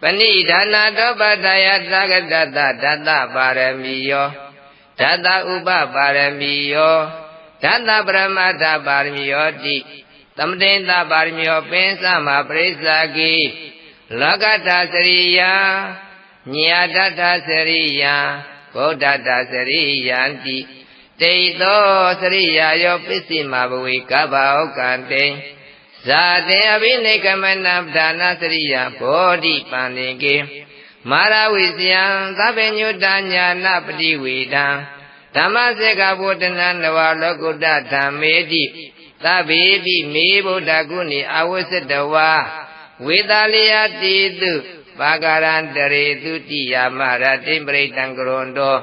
ပဏိဒါနာတောပတယသဂတတဓတ္တပါရမီယောဓတ္တဥပပါရမီယော ဓတ္တပရမတ္ထပါရမီယောတိသမတိတပါရမီယောပင်စမပရိစ္ဆာကိလောကတစရိယညာတတစရိယဗုဒ္ဓတစရိယံတိတေသောစရိယာယောပစ္စည်းမဘဝေကဗ္ဗဩကံတေဇာတေအဘိနိကမနပဒါနာစရိယာဘောဓိပန္နေကေမာရဝိဇယံသဗ္ဗညုတညာနာပတိဝေဒံ ဓမ္မစေကဗုဒ္ဓနာနဝလောကုတ္တဓမ္မေတိသဗ္ဗေပိမေဗုဒ္ဓကုဏီအဝိစ္စတဝါဝေတာလယတိတုပါကရံတရေတုတိယမရတိပရိတံကရွန်တော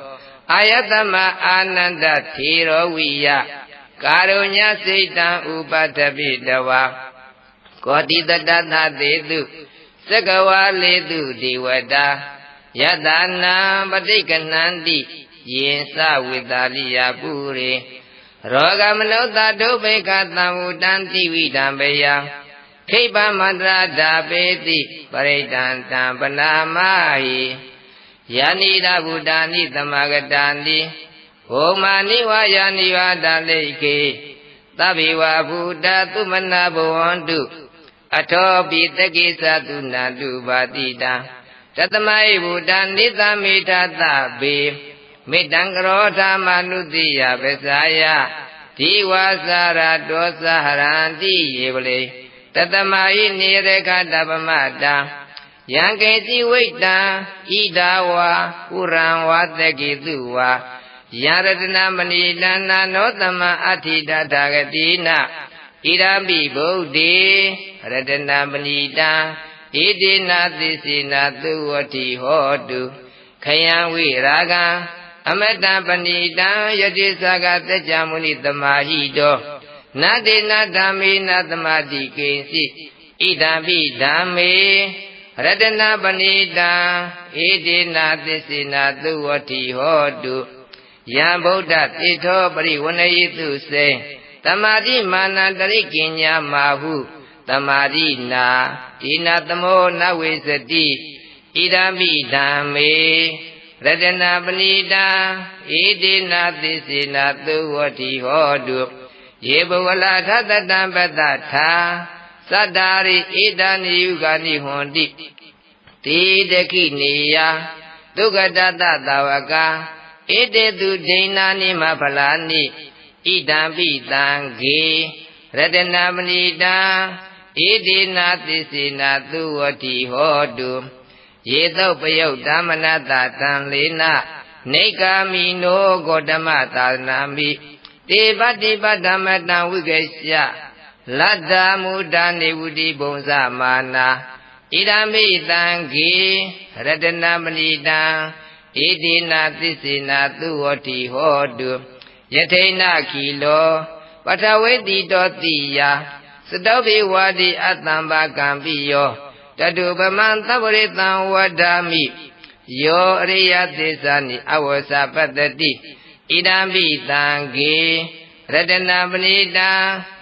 အာယတမအာနန္ဒထေရောဝိယကာရုညစိတ်တံဥပတ္တပိတဝါကောတိတတသသေတုသက္ကဝါလေတုဒီဝတာယတနာပဋိကနန္တိ ယင်စဝိတာလိယပုရိရောဂမနုဿဒုဗေကသံဝတံတိဝိတံပယံခိပမန္တရာဓာပေတိပရိဒံတံပနာမဟိယာနိဒဗုဒ္ဓာနိသမဂတာနိဘုမာနိဝါယာနိဝါဒလိကေသဗ္ဗေဝဗုဒ္ဓသုမနာဘဝန္တုအထောပိတကိသတုနာတုပါတိတာတတမိုင်ဗုဒ္ဓနိသမိထသဗေ မေတ္တံကရောဓမနုတိယပဇာယဒီဝါစာရတောသဟရန္တိယေပလေတတမဟိနေရခတပမတာယံကေတိဝိတံဣဒာဝါပုရံဝါတကိတုဝါယရတနာမဏိတနာနောတမအဋ္ဌိတထာဂတိနဣရမိဗုဒ္ဓေရတနာမဏိတံဣတိနာသစ္စေနာသုဝတိဟောတုခယံဝိရာဂံ အမတံပဏိတံယတိသကတကြမုနိတမဟိတောနတေနဓမ္မေနသမာတိကိစီဣဒံပိဓမ္မေရတနာပဏိတံဣတိနာသစ္စေနာသုဝတိဟောတုယံဗုဒ္ဓတိထောပရိဝဏယိတုစေတမာတိမာနတရိကင်ညာမာဟုတမာတိနာဒီနာသမောနဝေစတိဣဒံပိဓမ္မေ ရတနာပဏိတံဣတိနာသစ္စေနာသုဝတိဟောတုယေဘဝလာထတတံပတ္တထာသတ္တာရိဣဒာနိယုဂာနိဟွန်တိတိတခိနေယဒုက္ကတတသဝကဣတေတုဒိဏာနိမဖလာနိဣဒံပိတံဂေရတနာမဏိတံဣတိနာသစ္စေနာသုဝတိဟောတု ယေသုပယုတ်ဓမ္မနတတံလေနနေကာမိနောဂေါတမသာနာမိတေပတိပဓမ္မတံဝိကေရှလတ္တမုဒ္ဒနေဝတိဘုံဇမာနာဣဒံမိတံဂေရတနာမဏိတံဣတိနာသစ္စေနာသူဝတိဟောတုယထိဏခီလောပထဝေတိတောတိယသတောဘိဝါတိအတ္တံဘာကံပိယော တတုပမံသဗ္ဗရိတံဝဒ္ဓမိယောအရိယသစ္စာနိအဝဆပတ္တိဣဒံပိတံဂေရတနာပဏိတံ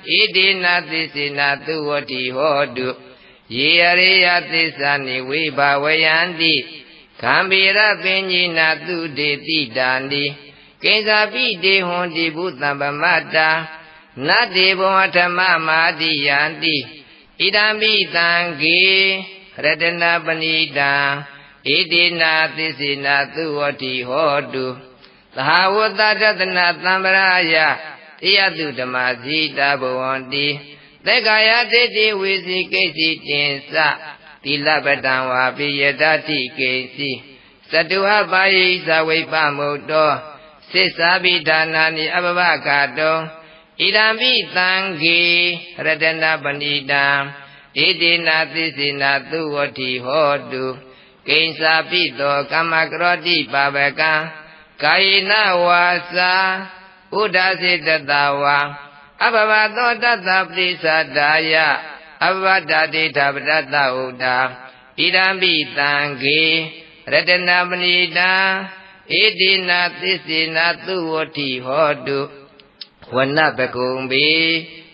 ဣတိနာသစ္စေနာသူဝတိဟောတုယေအရိယသစ္စာနိဝိဘာဝယန္တိခံဗေရပင်ကြီးနာသူတေတိတာနိကိဉ္စာပိတေဟွန်တိဘုသံပမတ္တာနတ္တေဘောဓမ္မမာတိယန္တိ ဣဣဒံမိတံကေရတနာပဏိတံဣတိနာသစ္စေနာသုဝတိဟောတုသဟာဝတ္တတနာသံဗရာယတရားသူဓမ္မဇိတာဘဝန္တိသက္ကာယတိတိဝိစီကိစီတင်စသီလပတံဝါပိယတတိကိစီသတုဟပါယိသဝိပမုတ်တောစိစ္စာပိဒါနာနိအပပကတော ဣဒံပိသံဃေရတနာပဏိတံဣတိနာသစ္စေနာသုဝတိဟောတုကိဉ္စာပိတောကမ္မကရောတိပါပကံကာယေနဝါစာဥဒ္ဒစေတတဝါအဘဘသောတတပရိသဒါယအဘဒတိထပတတဥဒ္ဒါဣဒံပိသံဃေရတနာပဏိတံဣတိနာသစ္စေနာသုဝတိဟောတု ဝနပကုံဘေ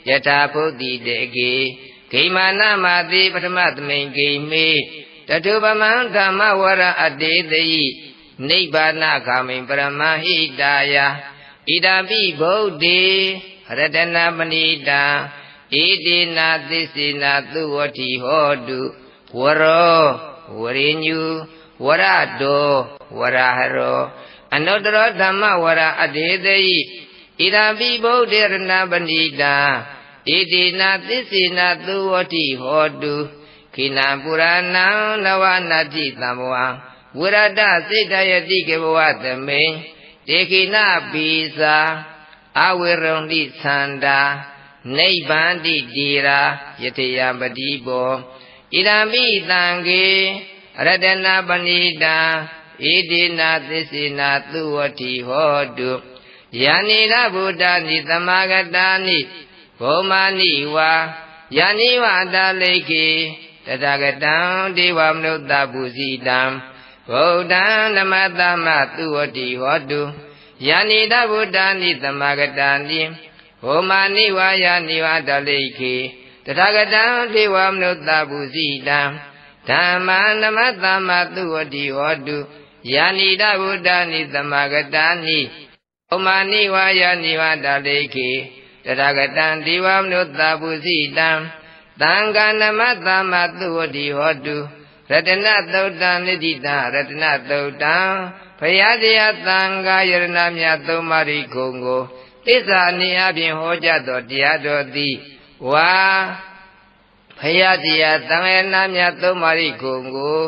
ယထာဘုဒ္ဓိတေကေဂိမာနမတိပထမသမိန်ဂိမေတထုပမံဓမ္မဝရအတေတိနိဗ္ဗာနဂာမိပရမဟိတာယဣဒာပိဗုဒ္ဓေရတနာပဏိတာဣတိနာသစ္စေနာသုဝတိဟောတုဝရောဝရိညုဝရတောဝရဟရောအနုတ္တရဓမ္မဝရအတေတိ ဣဒာပိဗုဒ္ဓေရဏပဏိတာဣတိနာသစ္စေနာသုဝတိဟောတုခိနာပုရဏံနဝနာတိသံဘဝဝရဒစိတ်တယတိကေဘဝသမိန်တေခိနာပိစာအဝေရုံတိသန္တာနိဗ္ဗန္တိတိရာယတယပတိဘောဣဒံပိတံကေရတနာပဏိတာဣတိနာသစ္စေနာသုဝတိဟောတု ယာနိရဗုဒ္ဓနိသမာဂတာနိဘောမာနိဝါယာနိဝါတာလိကေတတဂတံဒေဝမနုဿပုစီတံဗုဒ္ဓံနမတမသူဝတိဟောတုယာနိတဗုဒ္ဓနိသမာဂတာနိဘောမာနိဝါယာနိဝါတာလိကေတတဂတံဒေဝမနုဿပုစီတံဓမ္မာနမတမသူဝတိဟောတုယာနိတဗုဒ္ဓနိသမာဂတာနိ ဩမာနိဝါယနိဝါတလိခေတရဂတံဒီဝမနုဿပုစီတံသံဃာနမသမ္မသုဝတိဟောတုရတနသုတ်တံနိတိတရတနသုတ်တံဘုရားတရားသံဃာယရဏမြတ်သုံးပါးဤခုံကိုသစ္စာနေအပြင်ဟောကြားသောတရားတော်သည်ဝါဘုရားတရားသံဃာယရဏမြတ်သုံးပါးဤခုံကို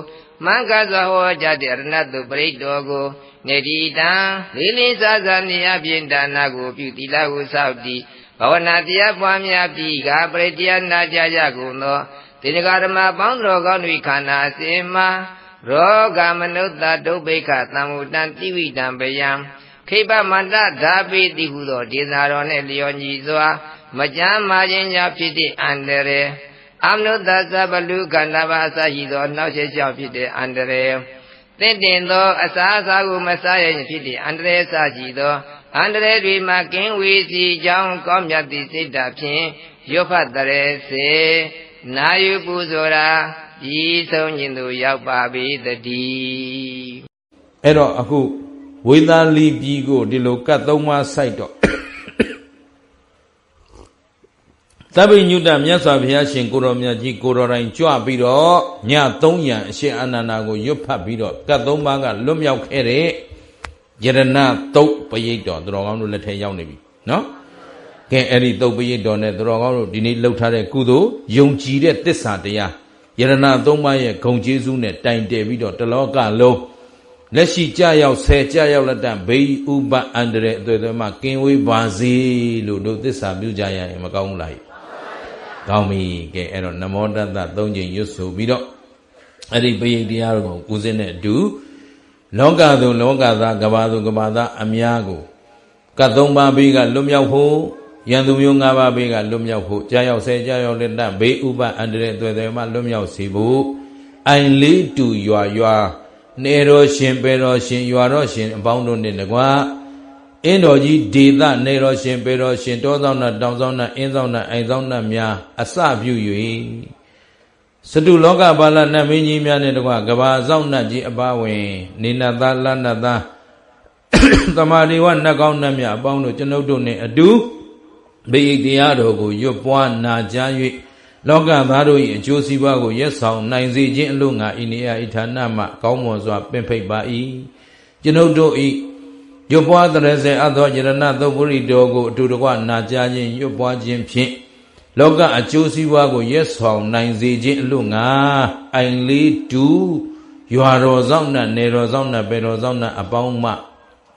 မင်္ဂစွာဟောကြားတဲ့ရဏတုပရိတော်ကို နေတိတံလေးလေးစားစားနေအပြင်ဒါနကိုပြုသီလကိုစောင့်တည်ဘာဝနာတရားပွားများပြီးကပရိတရားနာကြကြကုန်သောတေနဂဓမ္မပေါင်းတော်ကောင်းတို့ခန္ဓာအစဉ်မှာရောဂမနုဿဒုဗ္ဗိခသံဝတံတိဝိတံပယံခိပမန္တဓာပိတိဟုသောဒေသာတော်နှင့်လျော်ညီစွာ မကြမ်းမာခြင်းကြောင့်ဖြစ်တဲ့အန္တရာယ်အမနုဿသဗ္ဗလူခန္ဓာပါအစရှိသော နောက်ဆက်ကြောင့်ဖြစ်တဲ့အန္တရာယ် သင့်တင်သောအစာအစာကိုမစားရရင်ဖြစ်တဲ့အန္တရာယ်စရှိသောအန္တရာယ်တွေမှာကင်းဝေစီကြောင်းကောင်းမြတ်သည့်စိတ်ဓာတ်ဖြင့်ရွတ်ဖတ်တရေစေနာယူပူဇော်ရာဤဆုံးခြင်းသို့ရောက်ပါပြီတည်းအဲ့တော့အခုဝေသာလီပြည်ကိုဒီလိုကတ်သုံးပါးစိုက်တော့ သဗ္ဗညုတမြတ်စွာဘုရားရှင်ကိုတော်မြတ်ကြီးကိုတော်တိုင်ကြွပြီးတော့ည3ရံအရှင်အာနန္ဒာကိုရွတ်ဖတ်ပြီးတော့ကတ်သုံးပါးကလွတ်မြောက်ခဲ့တဲ့ယရဏတုတ်ပရိတ်တော်သူတော်ကောင်းတို့လက်ထဲရောက်နေပြီနော်ကဲအဲ့ဒီတုတ်ပရိတ်တော်နဲ့သူတော်ကောင်းတို့ဒီနေ့လှုပ်ထားတဲ့ကုသိုလ်ယုံကြည်တဲ့တစ္ဆာတရားယရဏသုံးပါးရဲ့ဂုံကျေးဇူးနဲ့တိုင်တယ်ပြီးတော့တလောကလုံးလက်ရှိကြရောက်ဆယ်ကြရောက်လက်တန်ဘေးဥပအန္တရာယ်အသွေးသွေးမှာကင်းဝေးပါစေလို့တို့သစ္စာပြုကြရရင်မကောင်းဘူးလား ကောင်းပြီကဲအဲ့တော့နမောတတသုံးချိန်ရွတ်ဆိုပြီးတော့အဲ့ဒီပရိတ်တရားတော်ကိုကုစင်းတဲ့အတူလောကသူလောကသားကဘာသူကဘာသားအများကိုကတ်သုံးပါးဘေးကလွတ်မြောက်ဖို့ယံသူမျိုး၅ပါးဘေးကလွတ်မြောက်ဖို့ကြာရောက်ဆဲကြာရောက်လက်တဘေးဥပအန္တရာယ်တွေ့တယ်မှလွတ်မြောက်စေဖို့အိုင်လေးတူရွာရွာနေတော်ရှင်ပေတော်ရှင်ရွာတော်ရှင်အပေါင်းတို့နဲ့တကွာ အင်းတော်ကြီးဒေသနေတော်ရှင်ပေတော်ရှင်တောဆောင်နာတောင်ဆောင်နာအင်းဆောင်နာအိမ်ဆောင်နာများအစပြု၍စတုလောကပါဠနတ်မင်းကြီးများနဲ့တကွကဘာဆောင်နတ်ကြီးအပါဝင်နေနသားလနသားသမာဓိဝနတ်ကောင်းနတ်မြတ်အပေါင်းတို့ကျွန်ုပ်တို့နဲ့အတူဘေးတရားတော်ကိုရွတ်ပွားနာကြား၍လောကသားတို့၏အကျိုးစီးပွားကိုရက်ဆောင်နိုင်စေခြင်းအလို့ငါဤနေရာဤဌာနမှကောင်းမွန်စွာပင်ဖိတ်ပါ၏ကျွန်ုပ်တို့၏ ရွတ်ပွားတရစေအသောယရဏသုပုရိတော်ကိုအတူတကွနာကြားခြင်းရွတ်ပွားခြင်းဖြင့်လောကအကျိုးစီးပွားကိုရက်ဆောင်နိုင်စေခြင်းအလို့ငါအိုင်လေးတူရွာတော်ဆောင်နဲ့နေတော်ဆောင်နဲ့ပေတော်ဆောင်နဲ့အပေါင်းမှ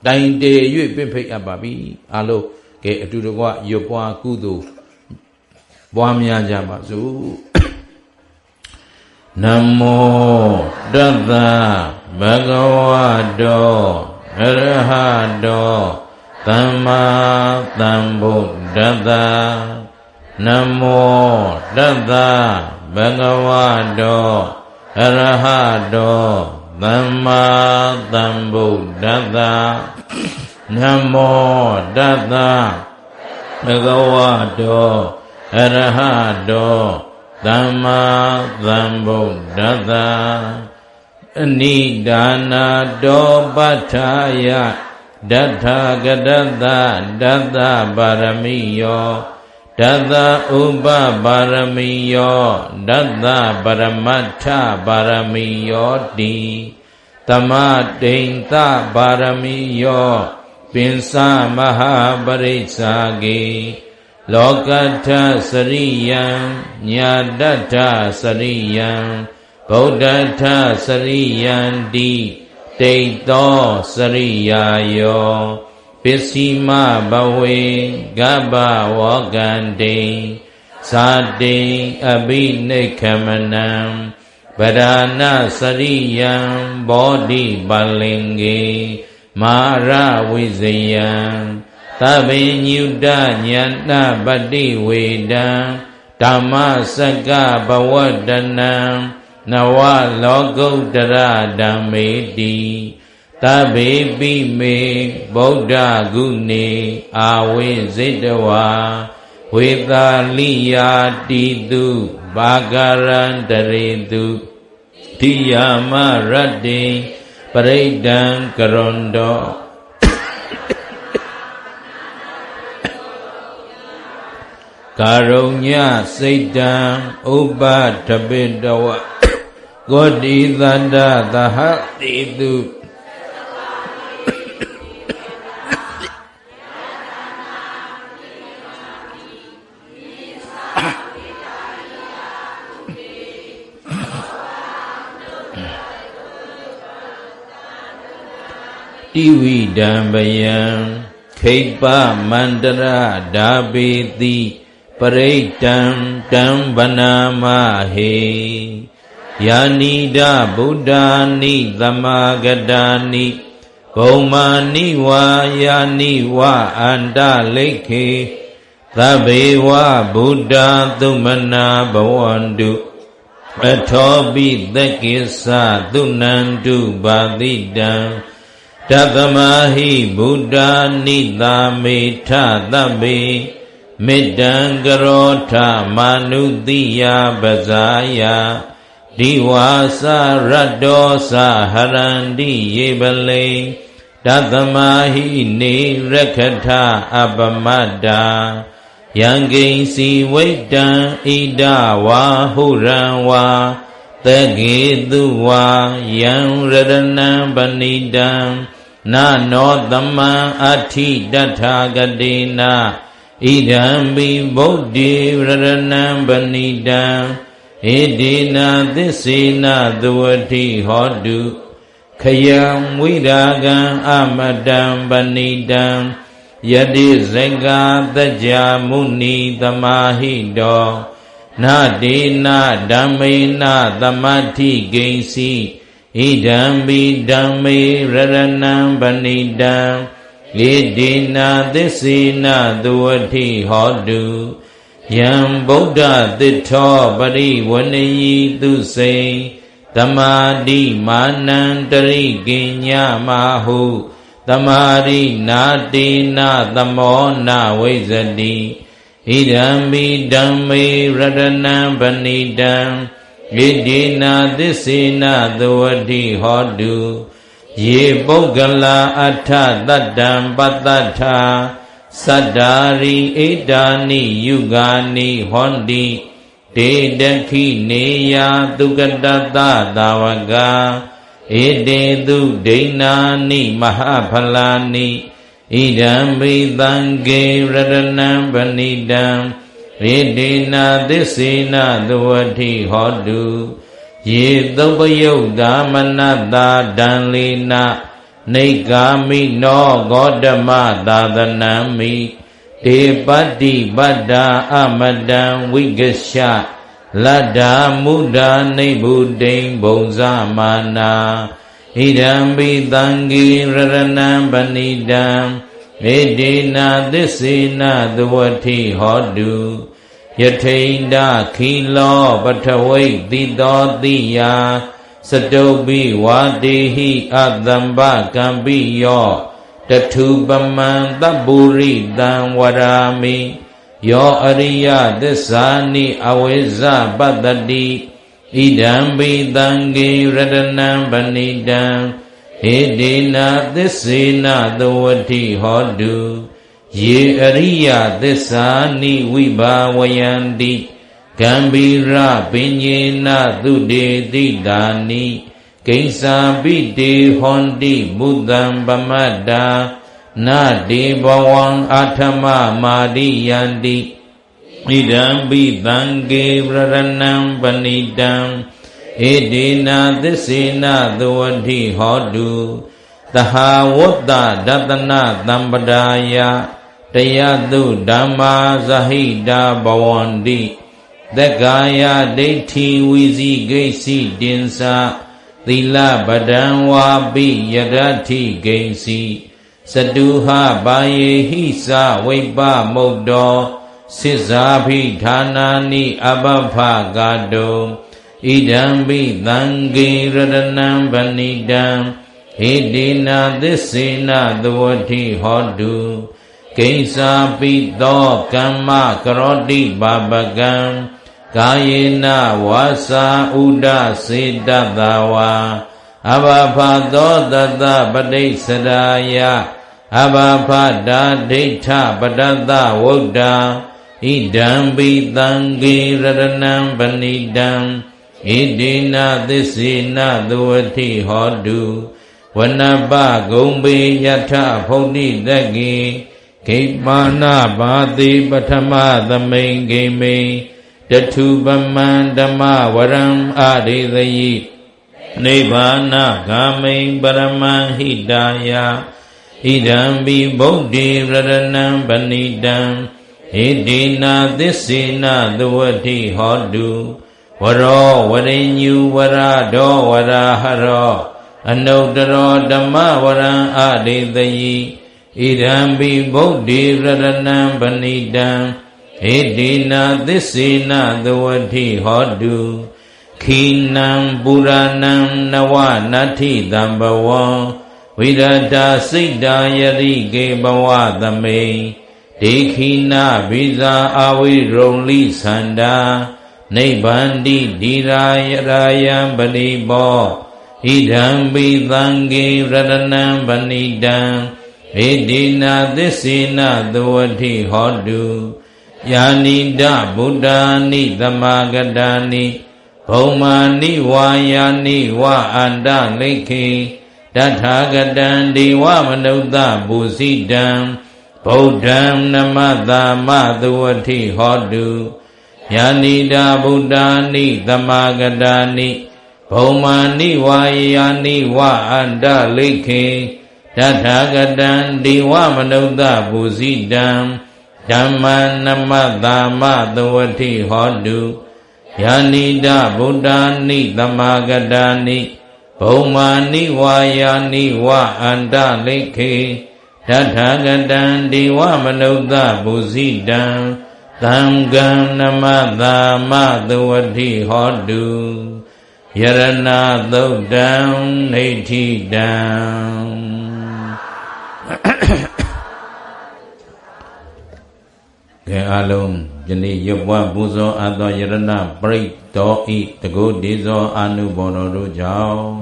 တိုင်တည်၍ပြင့်ဖိတ်အပ်ပါပြီအလုံးကဲအတူတကွရွတ်ပွားကုသိုလ်ပွားများကြပါစို့နမောတတ္တဘဂဝတော အရဟတောသမ္မာသမ္ဗုဒ္ဓတ္တနမောတတ္တဘဂဝတောအရဟတောသမ္မာသမ္ဗုဒ္ဓတ္တနမောတတ္တဘဂဝတောအရဟတောသမ္မာသမ္ဗုဒ္ဓတ္တ အနိဒါနာတောပဋ္ဌာယဒဋ္ဌာကတတ္တဒတ္တပါရမီယောဒတ္တဥပပါရမီယောဒတ္တပရမတ္ထပါရမီယောတိသမတိန်သပါရမီယောပင်စမဟာပရိစ္ဆာကေလောကထစရိယံညာတထစရိယံ ဗုဒ္ဓထစရိယံတိတိတ်သောစရိယာယောပစ္စည်းမဘဝေဂဗ္ဗဝကန္တိဇာတိအဘိနိခမနံဗရာဏစရိယံဘောဓိပလင်္ကေမာရဝိဇယံသဗ္ဗညုတညာဏပတိဝေဒံဓမ္မစကဘဝတနံ နဝလောကုတ္တရဓမ္မေတိတဗေပိမေဗုဒ္ဓဂုဏေအာဝိဇိတဝါဝေသာလိယာတိတုဘာဂရံတရေတုတိယမရတ္တိပရိဒံကရွန်တောကာရုညစိတ်တံဥပတပိတဝ ကောတိသန္တသဟတိတုတိဝိဒံပယံခိပ္ပမန္တရဓာပေတိပရိတံတံဗနာမဟေ ယာနိဒဗုဒ္ဓာနိသမာဂတာနိဘုံမာနိဝါယာနိဝအန္တလိခေသဗ္ဗေဝဗုဒ္ဓသုမနာဘဝန္တုအထောပိသက္ကိသသုနန္တုပါတိတံတသမဟိဗုဒ္ဓနိတာမေထသဗ္ဗေမေတ္တံကရောထမာနုတိယပဇာယ ဒီဝါစရတ္တောသဟရန္တိယေပလေတသမဟိနေရခထအပမတ္တာယံကိဉ္စီဝိတံဣဒဝါဟုရံဝါသကေတုဝါယံရတနံပဏိတံနာနောသမံအဋ္ဌိတထာဂတိနာဣဒံဘိဗုဒ္ဓေရရဏံပဏိတံ ဣတိနာသစ္စေနသဝတိဟောတုခယံဝိရာဂံအမတံပဏိတံယတိဇင်္ကာတကြမုဏီသမာဟိတောနာဒေနာဓမ္မေနာသမတိဂိဉ္စီဣဒံဘိဓမ္မေရရဏံပဏိတံဣတိနာသစ္စေနသဝတိဟောတု ယံဗုဒ္ဓသစ္ထောပရိဝဏယီသူစိန်သမာတိမာနန္တရိကိညာမဟုသမာရိနာတေနသမောနဝိဇတိဣဒံမိဓမ္မေရတနံပဏိတံဣတိနာသစ္စေနသဝတိဟောတုယေပုဂ္ဂလာအထတတ္တံပတ္တထာ သတ္တာရိဣဒာနိယုဂာနိဟောန္တိတေတခိနေယသုကတတသာဝကဧတေသူဒိဏာနိမဟာဖလာနိဣဒံဘိသံဂေရတနံပဏိတံရေတေနာသစ္စေနသဝတိဟောတုယေသုပယုတ်တာမနတာဒံလေန နေကာမိနောဂေါတမသာသနံမိတေပတ္တိပတ္တာအမတံဝိကရှလတ္တာမုဒ္ဒာနိဗ္ဗုတိံဘုံဇမာနာဣဒံပိသံဃိရရဏံပဏိတံမေတေနာသစ္စေနသဝတိဟောတုယထိန်ဒခိလောပထဝိတိတောတိယ စတုပိဝါတေဟိအတံပကံပိယောတထုပမံတပ္ပုရိတံဝရာမိယောအရိယသစ္စာနိအဝိဇ္ဇပတ္တိဣဒံပိတံဂေရတနံပဏိတံဟေဒေနာသစ္စေနသဝတိဟောတုယေအရိယသစ္စာနိဝိဘာဝယန္တိ ဂံဘီရပင်ညေနသုတေတိတာနိကိဉ္စာပိတေဟွန်တိဘုဒ္ဓံပမတ္တာနတေဘဝံအာထမမာရိယန္တိဣဒံပိသံဃေရရဏံပဏိတံဧတေနာသစ္စေနသဝတိဟောတုသဟာဝတ္တဒတနာတံပဒါယတယတုဓမ္မာဇဟိတာဘဝန္တိ သက္ကာယဒိဋ္ဌိဝိဇိဂိစီတင်္စာသီလပဒံဝါပိယရတိဂိဉ္စီစတုဟဘာယေဟိစဝိပ္ပမုတ်တောစိဇာဖိဌာနာနိအပဖကာတုဣဒံပိသံဃေရတနံဗဏိတံဟိတိနာသစ္စေနသဝတိဟောတုကိဉ္စာပိသောကမ္မကရောတိပါပကံ ကာယေနဝါစာဥဒစေတတဝါအဘဖသောတတပဋိစ္စရာယအဘဖတာဒိဋ္ဌပတတဝုဒ္ဓဣဒံပိတံဂေရရဏံပဏိတံဣတိနာသစ္စေနသဝတိဟောတုဝနပဂုံပေယထဖုန်တိတကေဂိမာနဘာတိပထမသမိန်ဂိမိန် တထုပမံဓမ္မဝရံအာရိသယိနိဗ္ဗာနဂာမိန်ပရမံဟိတာယဣဒံပိဗုဒ္ဓေရရဏံပဏိတံဣတိနာသစ္စေနသဝတိဟောတုဝရောဝရိညူဝရဒောဝရဟရောအနုတရောဓမ္မဝရံအာရိသယိဣဒံပိဗုဒ္ဓေရရဏံပဏိတံ ဣတိနာသစ္စေနသဝတိဟောတုခိနံပုရဏံနဝနတ္ထိတံဘဝံဝိရတာစိတ်တာယရိကေဘဝသမိန်ဒိခိနာဘိဇာအဝိရုံလိသန္တာနိဗ္ဗန္တိဒီရာယရာယံပတိဘောဣဒံပိသံဃေရတနံပဏိတံဣတိနာသစ္စေနသဝတိဟောတု ယာနိဒဗုဒ္ဓာနိသမဂတာနိဘုံမာနိဝါယာနိဝအန္တလိခေတထာဂတံဒီဝမနုဿဘူဇိတံဗုဒ္ဓံနမတာမသဝတိဟောတုယာနိဒဗုဒ္ဓာနိသမဂတာနိဘုံမာနိဝါယာနိဝအန္တလိခေတထာဂတံဒီဝမနုဿဘူဇိတံ ဓမ္မနမတာမသဝတိဟောတုယာနိဒဗုဒ္ဓာနိသမာဂတာနိဘုံမာနိဝါယာနိဝအန္တလိခေတထာဂတံဒီဝမနုဿပုဇိတံသံဃံနမတာမသဝတိဟောတုယရဏသုတ်တံနေဋ္ဌိတံ ကဲအလုံးယနေ့ရွတ်ပွားပူဇော်အပ်သောယရဏပရိတောဤတကုဒေဇောအာနုဘောတော်တို့ကြောင့်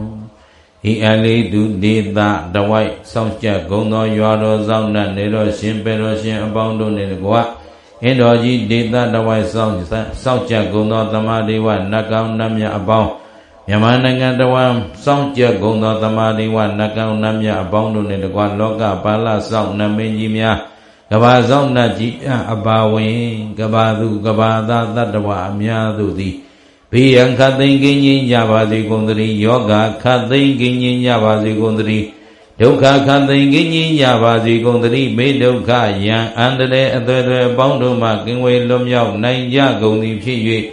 ဤအလေးသူဒေသတဝိုက်စောင့်ကြဂုံသောရွာတော်ဆောင်နှင့်နေတော်ရှင်ပေတော်ရှင်အပေါင်းတို့နှင့်တကွအင်းတော်ကြီးဒေသတဝိုက်စောင့်စောင့်ကြကုန်သောသမာဓိဝနတ်ကောင်းနတ်မြတ်အပေါင်းမြန်မာနိုင်ငံတဝမ်းစောင့်ကြကုန်သောသမာဓိဝနတ်ကောင်းနတ်မြတ်အပေါင်းတို့နှင့်တကွလောကပါဠစောင့်နမင်းကြီးများ ကဘာဆောင်နတ်ကြီးအပါဝင်ကဘာသူကဘာသာတတ္တဝအများတို့သည်ဘေးရန်ခတ်သိမ်းကင်းခြင်းကြပါစေကုန်သတည်းယောဂခတ်သိမ်းကင်းခြင်းကြပါစေကုန်သတည်းဒုက္ခခတ်သိမ်းကင်းခြင်းကြပါစေကုန်သတည်းမေဒုက္ခယံအန္တရေအသွဲသွဲအပေါင်းတို့မှကင်ဝေလွတ်မြောက်နိုင်ကြကုန်သည်ဖြစ်၍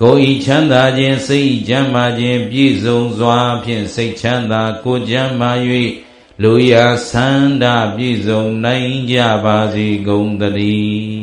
ကိုယ်ဤချမ်းသာခြင်းစိတ်ဤချမ်းသာခြင်းပြည့်စုံစွာဖြင့်စိတ်ချမ်းသာကိုယ်ချမ်းသာ၍ လူရဆန္ဒပြည့်စုံနိုင်ကြပါစေကုန်သတည်း